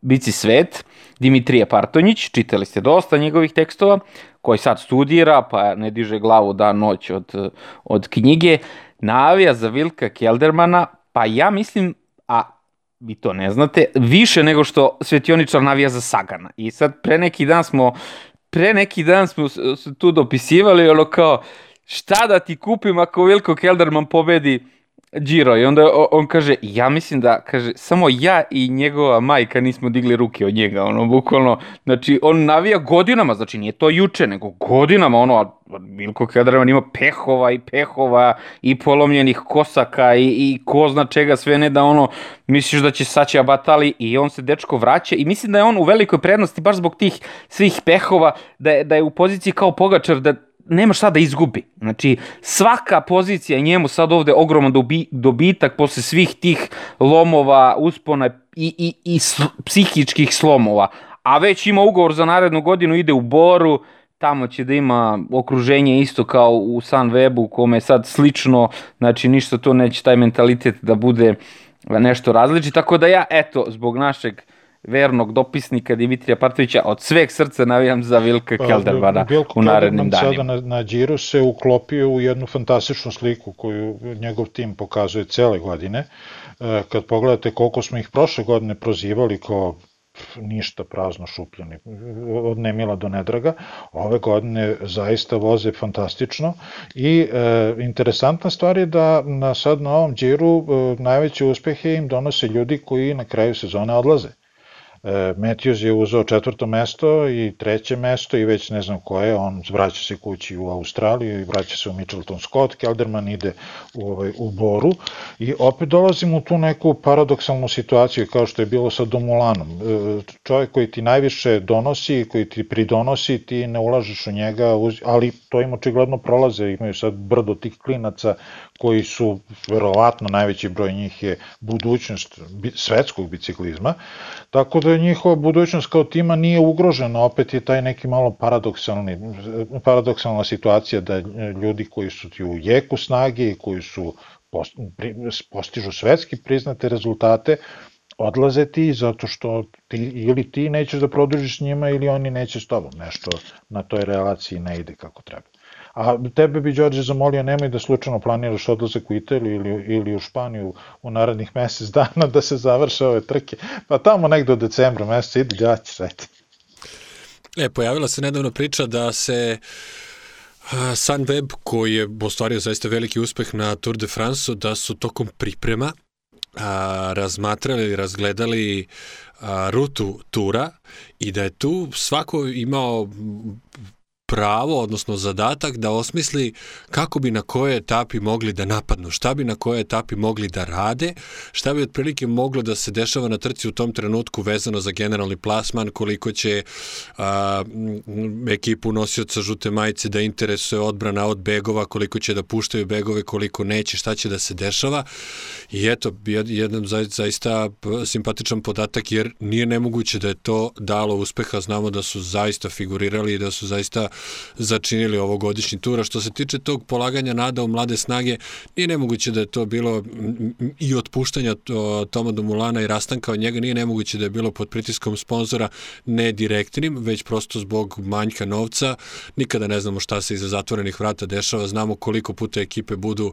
Speaker 2: Bici svet, Dimitrije Partonjić, čitali ste dosta njegovih tekstova, koji sad studira, pa ne diže glavu dan noć od, od knjige, navija za Vilka Keldermana, pa ja mislim, a vi to ne znate, više nego što Svetioničar navija za Sagana. I sad pre neki dan smo, pre neki dan smo tu dopisivali, ono kao, šta da ti kupim ako Vilko Kelderman pobedi Giro i onda on kaže, ja mislim da, kaže, samo ja i njegova majka nismo digli ruke od njega, ono, bukvalno, znači, on navija godinama, znači, nije to juče, nego godinama, ono, Milko Kedraman ima pehova i pehova i polomljenih kosaka i, i ko zna čega sve ne da ono, misliš da će saći abatali i on se dečko vraća i mislim da je on u velikoj prednosti baš zbog tih svih pehova, da je, da je u poziciji kao pogačar, da nema šta da izgubi. Znači, svaka pozicija njemu sad ovde ogroman dobi, dobitak posle svih tih lomova, uspona i, i, i sl, psihičkih slomova. A već ima ugovor za narednu godinu, ide u Boru, tamo će da ima okruženje isto kao u Sunwebu, kome je sad slično, znači ništa to neće taj mentalitet da bude nešto različi, tako da ja, eto, zbog našeg vernog dopisnika Dimitrija Partovića, od sveg srca navijam za Vilka pa, Kelderbara u narednim danima.
Speaker 3: Sada na, na Điru se uklopio u jednu fantastičnu sliku koju njegov tim pokazuje cele godine. E, kad pogledate koliko smo ih prošle godine prozivali kao ništa prazno šupljani, od Nemila do Nedraga. Ove godine zaista voze fantastično i e, interesantna stvar je da na sad na ovom džiru e, najveće uspehe im donose ljudi koji na kraju sezone odlaze. Matthews je uzeo četvrto mesto i treće mesto i već ne znam koje, on vraća se kući u Australiju i vraća se u Mitchelton Scott, Kelderman ide u, ovaj, u Boru i opet dolazimo u tu neku paradoksalnu situaciju kao što je bilo sa Domulanom. E, čovjek koji ti najviše donosi, koji ti pridonosi, ti ne ulažeš u njega, ali to im očigledno prolaze, imaju sad brdo tih klinaca koji su, verovatno, najveći broj njih je budućnost svetskog biciklizma, tako da njihova budućnost kao tima nije ugrožena, opet je taj neki malo paradoksalni, paradoksalna situacija da ljudi koji su ti u jeku snage i koji su postižu svetski priznate rezultate, odlaze ti zato što ti, ili ti nećeš da produžiš s njima ili oni neće s tobom. Nešto na toj relaciji ne ide kako treba. A tebe bi, Đorđe, zamolio, nemoj da slučajno planiraš odlazak u Italiju ili, ili u Španiju u narednih mesec dana da se završe ove trke. Pa tamo negde od decembra meseca ide đaći, sreti.
Speaker 1: E, pojavila se nedavno priča da se Sunweb, koji je ostvario zaista veliki uspeh na Tour de France, da su tokom priprema a, razmatrali razgledali a, rutu tura i da je tu svako imao pravo, odnosno zadatak da osmisli kako bi na kojoj etapi mogli da napadnu, šta bi na kojoj etapi mogli da rade, šta bi otprilike moglo da se dešava na trci u tom trenutku vezano za generalni plasman, koliko će a, ekipu nosioca žute majice da interesuje odbrana od begova, koliko će da puštaju begove, koliko neće, šta će da se dešava. I eto, jedan zaista simpatičan podatak, jer nije nemoguće da je to dalo uspeha, znamo da su zaista figurirali i da su zaista začinili ovogodišnji tura. Što se tiče tog polaganja nada u mlade snage, nije nemoguće da je to bilo i otpuštanja Toma Domulana i rastanka od njega, nije nemoguće da je bilo pod pritiskom sponzora ne direktnim, već prosto zbog manjka novca. Nikada ne znamo šta se iza zatvorenih vrata dešava, znamo koliko puta ekipe budu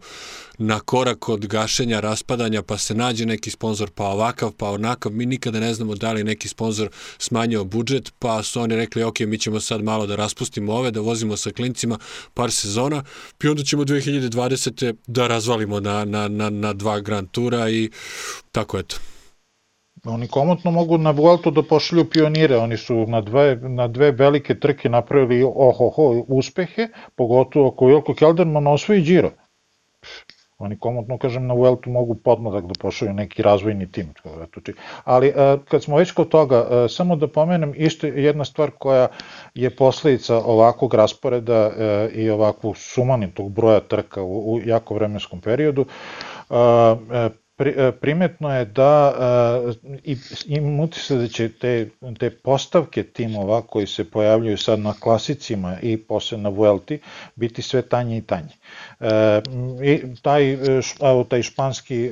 Speaker 1: na korak od gašenja, raspadanja, pa se nađe neki sponsor, pa ovakav, pa onakav. Mi nikada ne znamo da li neki sponsor smanjio budžet, pa su oni rekli, ok, mi ćemo sad malo da raspustimo ove, da vozimo sa klincima par sezona, pa onda ćemo 2020. da razvalimo na, na, na, na dva Grand Tura i tako eto.
Speaker 3: Oni komotno mogu na Vueltu da pošalju pionire, oni su na dve, na dve velike trke napravili ohoho uspehe, pogotovo ako Wilko Kelderman osvoji Giro. Oni komotno, kažem, na Vueltu mogu podmladak da pošalju neki razvojni tim. Ali e, kad smo već kod toga, e, samo da pomenem isto jedna stvar koja je posledica ovakvog rasporeda e, i ovakvog sumanitog broja trka u, jako vremenskom periodu primetno je da e, i, imam utisak da će te, te postavke timova koji se pojavljuju sad na klasicima i posle na Vuelti biti sve tanje i tanje. E, i taj, evo, taj španski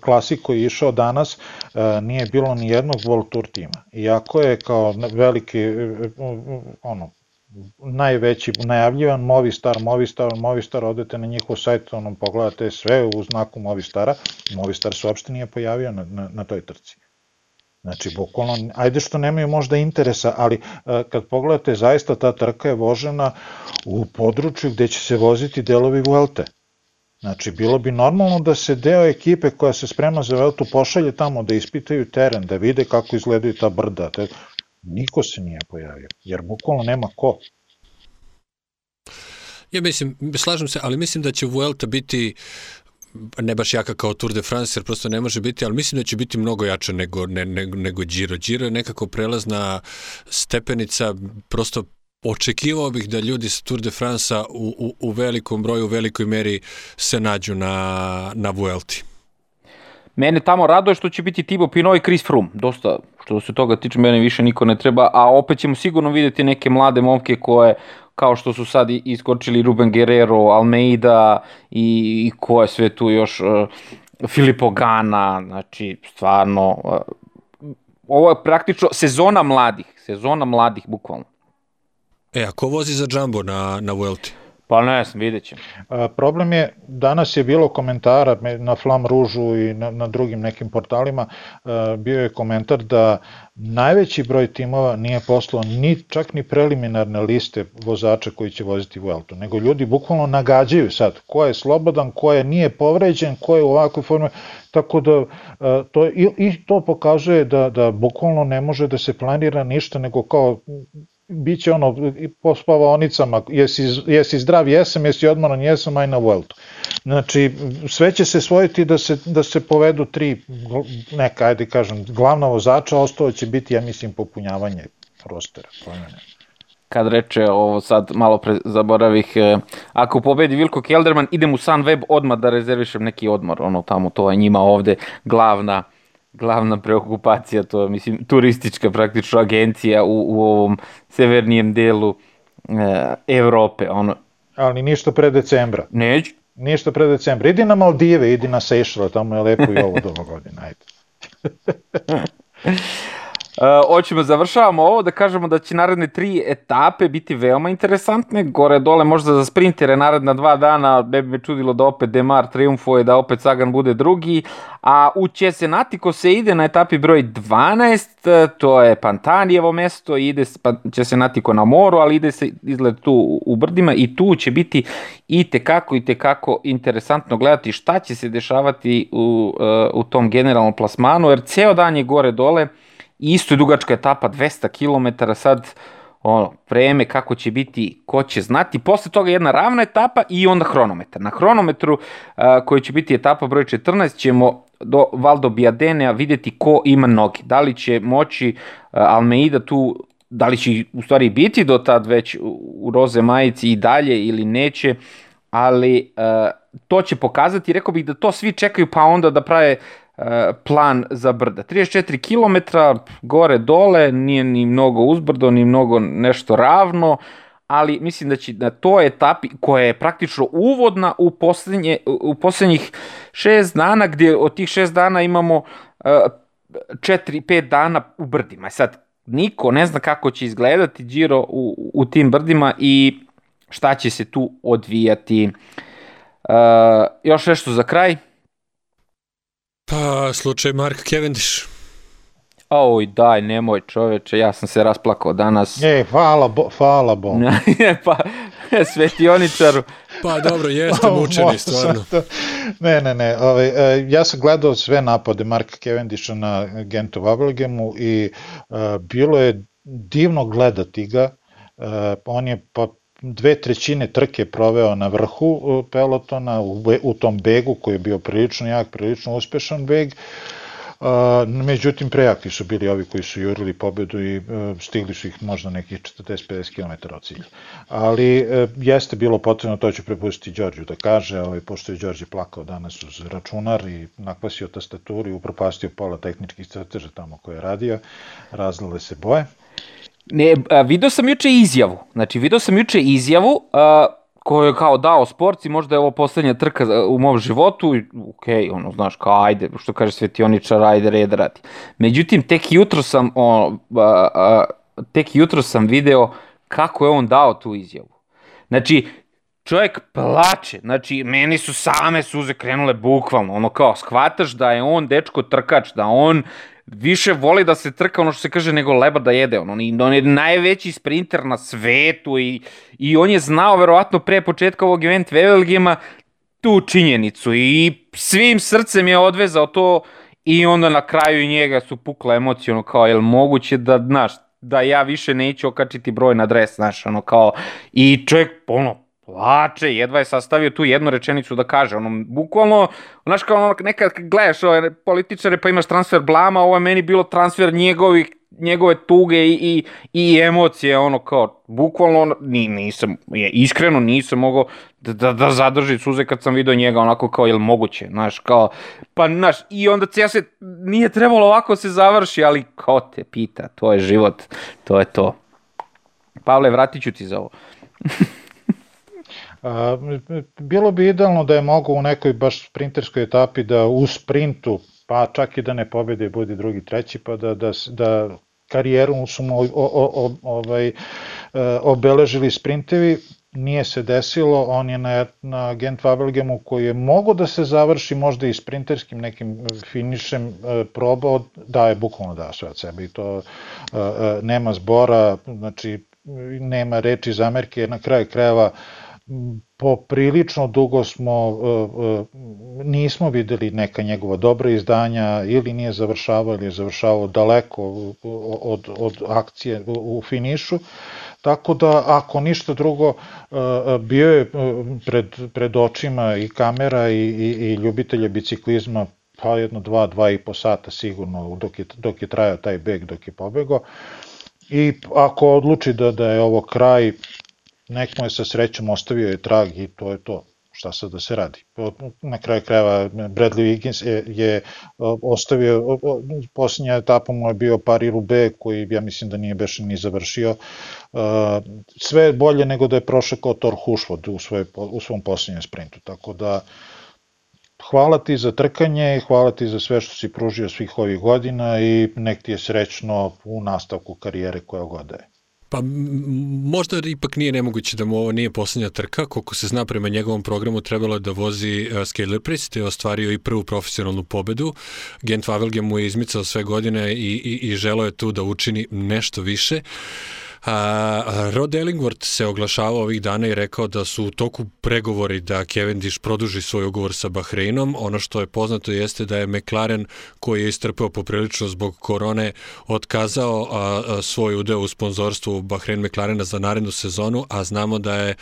Speaker 3: klasik koji je išao danas nije bilo ni jednog World Tour tima. Iako je kao veliki ono, najveći najavljivan Movistar, Movistar, Movistar, odete na njihov sajt, onom pogledate sve u znaku Movistara, Movistar se uopšte nije pojavio na, na, na toj trci. Znači, bukvalno, ajde što nemaju možda interesa, ali e, kad pogledate, zaista ta trka je vožena u području gde će se voziti delovi Vuelte. Znači, bilo bi normalno da se deo ekipe koja se sprema za Vueltu pošalje tamo da ispitaju teren, da vide kako izgledaju ta brda, Niko se nije pojavio, jer bukvalno nema ko.
Speaker 1: Ja mislim, slažem se, ali mislim da će Vuelta biti ne baš jaka kao Tour de France, jer prosto ne može biti, ali mislim da će biti mnogo jača nego, ne, nego, nego Giro. Giro je nekako prelazna stepenica, prosto očekivao bih da ljudi sa Tour de France-a u, u, u velikom broju, u velikoj meri se nađu na, na Vuelti.
Speaker 2: Mene tamo raduje što će biti Thibaut Pinot i Chris Froome. Dosta, što se toga tiče, mene više niko ne treba, a opet ćemo sigurno videti neke mlade momke koje, kao što su sad iskočili Ruben Guerrero, Almeida i, i ko je sve tu još, uh, Filipo Gana, znači stvarno, uh, ovo je praktično sezona mladih, sezona mladih bukvalno.
Speaker 1: E, a ko vozi za Jumbo na, na Vuelti?
Speaker 2: Pa ne znam, vidjet ćemo.
Speaker 3: Problem je, danas je bilo komentara na Flam Ružu i na, na drugim nekim portalima, bio je komentar da najveći broj timova nije poslao ni čak ni preliminarne liste vozača koji će voziti Vueltu, nego ljudi bukvalno nagađaju sad ko je slobodan, ko je nije povređen, ko je u ovakvoj formi, tako da to, i, i to pokazuje da, da bukvalno ne može da se planira ništa, nego kao biće ono po spavaonicama, jesi, jesi zdrav, jesam, jesi odmoran, jesam, aj na Vueltu. Znači, sve će se svojiti da se, da se povedu tri, neka, ajde kažem, glavna vozača, ostalo će biti, ja mislim, popunjavanje rostera. Pojmene.
Speaker 2: Kad reče ovo sad, malo pre zaboravih, eh, ako pobedi Vilko Kelderman, idem u Sunweb odmah da rezervišem neki odmor, ono tamo, to je njima ovde glavna glavna preokupacija, to je, mislim, turistička praktično agencija u, u ovom severnijem delu e, Evrope. Ono...
Speaker 3: Ali ništa pre decembra.
Speaker 2: Neću.
Speaker 3: Ništa pre decembra. Idi na Maldive, idi na Seychelles, tamo je lepo i ovo do godine, ajde.
Speaker 2: hoćemo, završavamo ovo, da kažemo da će naredne tri etape biti veoma interesantne, gore dole možda za sprintere naredna dva dana, ne bi me čudilo da opet Demar triumfuje, da opet Sagan bude drugi, a u Cesenatiko se ide na etapi broj 12, to je Pantanijevo mesto, ide pa, Cesenatiko na moru, ali ide se izgled tu u brdima i tu će biti i tekako i tekako interesantno gledati šta će se dešavati u, u tom generalnom plasmanu, jer ceo dan je gore dole, isto je dugačka etapa, 200 km, sad ono, vreme kako će biti, ko će znati. Posle toga jedna ravna etapa i onda hronometar. Na hronometru uh, koji će biti etapa broj 14 ćemo do Valdo Biadenea videti ko ima noge. Da li će moći uh, Almeida tu da li će u stvari biti do tad već u roze majici i dalje ili neće, ali uh, to će pokazati, rekao bih da to svi čekaju pa onda da prave plan za brda. 34 km gore dole, nije ni mnogo uzbrdo, ni mnogo nešto ravno, ali mislim da će na toj etapi koja je praktično uvodna u, poslednje, u poslednjih šest dana, gdje od tih šest dana imamo uh, 4-5 dana u brdima. Sad, niko ne zna kako će izgledati Giro u, u tim brdima i šta će se tu odvijati. Uh, još nešto za kraj?
Speaker 1: Pa, slučaj Mark Cavendish.
Speaker 2: Oj, daj, nemoj čoveče, ja sam se rasplakao danas.
Speaker 3: E, hvala, bo, hvala bo.
Speaker 2: pa, svetioničaru.
Speaker 1: Pa dobro, jeste mučeni, stvarno. To...
Speaker 3: Ne, ne, ne, ovaj, e, ja sam gledao sve napade Marka Cavendisha na Gentu Wavelgemu i uh, bilo je divno gledati ga. Uh, on je pa dve trećine trke proveo na vrhu pelotona u, tom begu koji je bio prilično jak, prilično uspešan beg. Uh, međutim, prejaki su bili ovi koji su jurili pobedu i uh, stigli su ih možda nekih 40-50 km od cilja. Ali jeste bilo potrebno, to ću prepustiti Đorđu da kaže, ovaj, pošto je Đorđe plakao danas uz računar i nakvasio tastaturu i upropastio pola tehničkih crteža tamo koje je radio, razlile se boje.
Speaker 2: Ne, a, video sam juče izjavu. Znači, video sam juče izjavu a, koju je kao dao sporci, možda je ovo poslednja trka u mom životu, ok, ono, znaš, kao ajde, što kaže svetioničar, ajde, red radi. Međutim, tek jutro sam, on, a, a, tek jutro sam video kako je on dao tu izjavu. Znači, čovjek plače, znači meni su same suze krenule bukvalno, ono kao shvataš da je on dečko trkač, da on više voli da se trka ono što se kaže nego leba da jede. On, on je najveći sprinter na svetu i, i on je znao verovatno pre početka ovog event Vevelgema tu činjenicu i svim srcem je odvezao to i onda na kraju njega su pukla emocije, kao, je li moguće da, znaš, da ja više neću okačiti broj na dres, znaš, ono kao, i čovjek, ono, plače, jedva je sastavio tu jednu rečenicu da kaže, ono, bukvalno, znaš kao ono, nekad gledaš ove političare pa imaš transfer blama, ovo je meni bilo transfer njegovih njegove tuge i, i, i emocije, ono kao, bukvalno, ni, nisam, je, iskreno nisam mogao da, da, da zadrži suze kad sam video njega, onako kao, jel moguće, znaš, kao, pa, znaš, i onda ja se, nije trebalo ovako se završi, ali ko te pita, to je život, to je to. Pavle, vratit ću ti za ovo.
Speaker 3: A, bilo bi idealno da je mogo u nekoj baš sprinterskoj etapi da u sprintu, pa čak i da ne pobede, bude drugi, treći, pa da, da, da karijeru su mu o, o, o, ovaj, e, obeležili sprintevi, nije se desilo, on je na, na Gent Fabelgemu koji je mogo da se završi možda i sprinterskim nekim finišem e, probao, da je bukvalno da sve od sebe i to e, nema zbora, znači nema reči zamerke, na kraju krajeva poprilično dugo smo e, e, nismo videli neka njegova dobra izdanja ili nije završavao ili je završavao daleko od, od akcije u finišu. Tako da ako ništa drugo e, bio je pred, pred očima i kamera i, i, i ljubitelja biciklizma pa jedno dva, dva i po sata sigurno dok je, dok je trajao taj beg, dok je pobegao. I ako odluči da, da je ovo kraj nek mu je sa srećom ostavio je trag i to je to šta sad da se radi. Na kraju krajeva Bradley Wiggins je, je ostavio, posljednja etapa mu je bio Pari Rube koji ja mislim da nije beš ni završio. Sve je bolje nego da je prošao kao Thor Hušvod u, svoje, u svom posljednjem sprintu, tako da hvala ti za trkanje, hvala ti za sve što si pružio svih ovih godina i nek ti je srećno u nastavku karijere koja god je.
Speaker 1: Pa možda ipak nije nemoguće da mu ovo nije poslednja trka, koliko se zna prema njegovom programu trebalo je da vozi uh, Scaler Priest, te je ostvario i prvu profesionalnu pobedu. Gent Wavelgem mu je izmicao sve godine i, i, i želo je tu da učini nešto više. Uh, A, Rod Ellingworth se oglašavao ovih dana i rekao da su u toku pregovori da Cavendish produži svoj ugovor sa Bahreinom. Ono što je poznato jeste da je McLaren, koji je istrpeo poprilično zbog korone, otkazao a, a, svoj udeo u sponzorstvu Bahrein McLarena za narednu sezonu, a znamo da je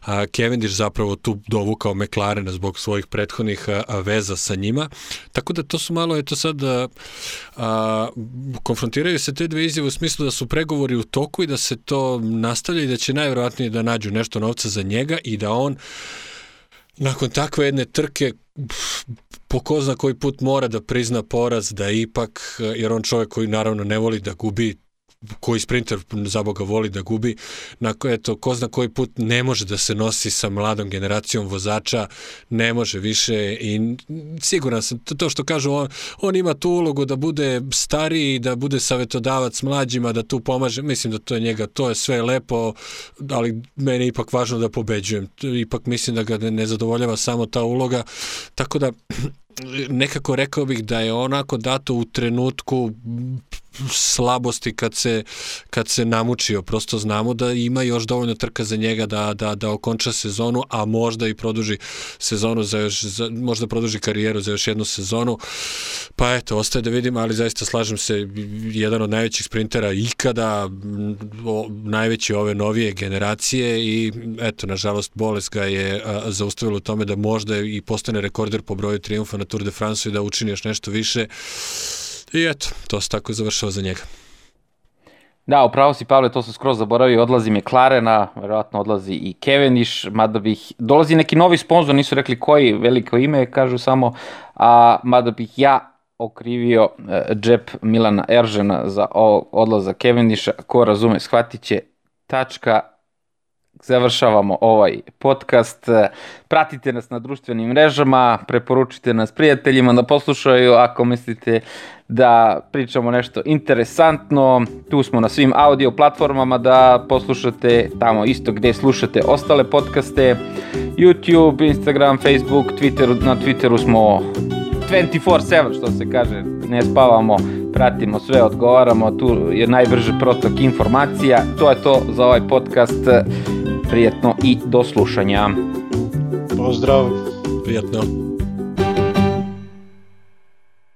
Speaker 1: a, Cavendish zapravo tu dovukao McLaren zbog svojih prethodnih a, veza sa njima. Tako da to su malo, eto sad, a, a, konfrontiraju se te dve izjave u smislu da su pregovori u toku i da se to nastavlja i da će najvjerojatnije da nađu nešto novca za njega i da on nakon takve jedne trke po ko zna koji put mora da prizna poraz, da ipak, jer on čovjek koji naravno ne voli da gubi, koji sprinter za Boga voli da gubi, na koje to ko zna koji put ne može da se nosi sa mladom generacijom vozača, ne može više i siguran sam, to što kažu, on, on ima tu ulogu da bude stariji, da bude savetodavac mlađima, da tu pomaže, mislim da to je njega, to je sve lepo, ali meni je ipak važno da pobeđujem, ipak mislim da ga ne zadovoljava samo ta uloga, tako da nekako rekao bih da je onako dato u trenutku slabosti kad se, kad se namučio. Prosto znamo da ima još dovoljno trka za njega da, da, da okonča sezonu, a možda i produži sezonu za još, za, možda produži karijeru za još jednu sezonu. Pa eto, ostaje da vidim, ali zaista slažem se, jedan od najvećih sprintera ikada, o, najveći ove novije generacije i eto, nažalost, bolest ga je a, zaustavila u tome da možda i postane rekorder po broju triumfa na Tour de France i da učini još nešto više. I eto, to se tako završava za njega.
Speaker 2: Da, upravo si Pavle, to sam skroz zaboravio, odlazi McLarena, verovatno odlazi i Cavendish, mada bih, dolazi neki novi sponsor, nisu rekli koji, veliko ime, kažu samo, a mada bih ja okrivio uh, džep Milana Eržena za odlazak Cavendisha, ko razume, shvatit će, tačka, završavamo ovaj podcast. Pratite nas na društvenim mrežama, preporučite nas prijateljima da poslušaju ako mislite da pričamo nešto interesantno. Tu smo na svim audio platformama da poslušate tamo isto gde slušate ostale podcaste. YouTube, Instagram, Facebook, Twitter, na Twitteru smo 24-7 što se kaže, ne spavamo, pratimo sve, odgovaramo, tu je najbrže protok informacija. To je to za ovaj podcast prijetno i do slušanja.
Speaker 3: Pozdrav.
Speaker 1: Prijetno.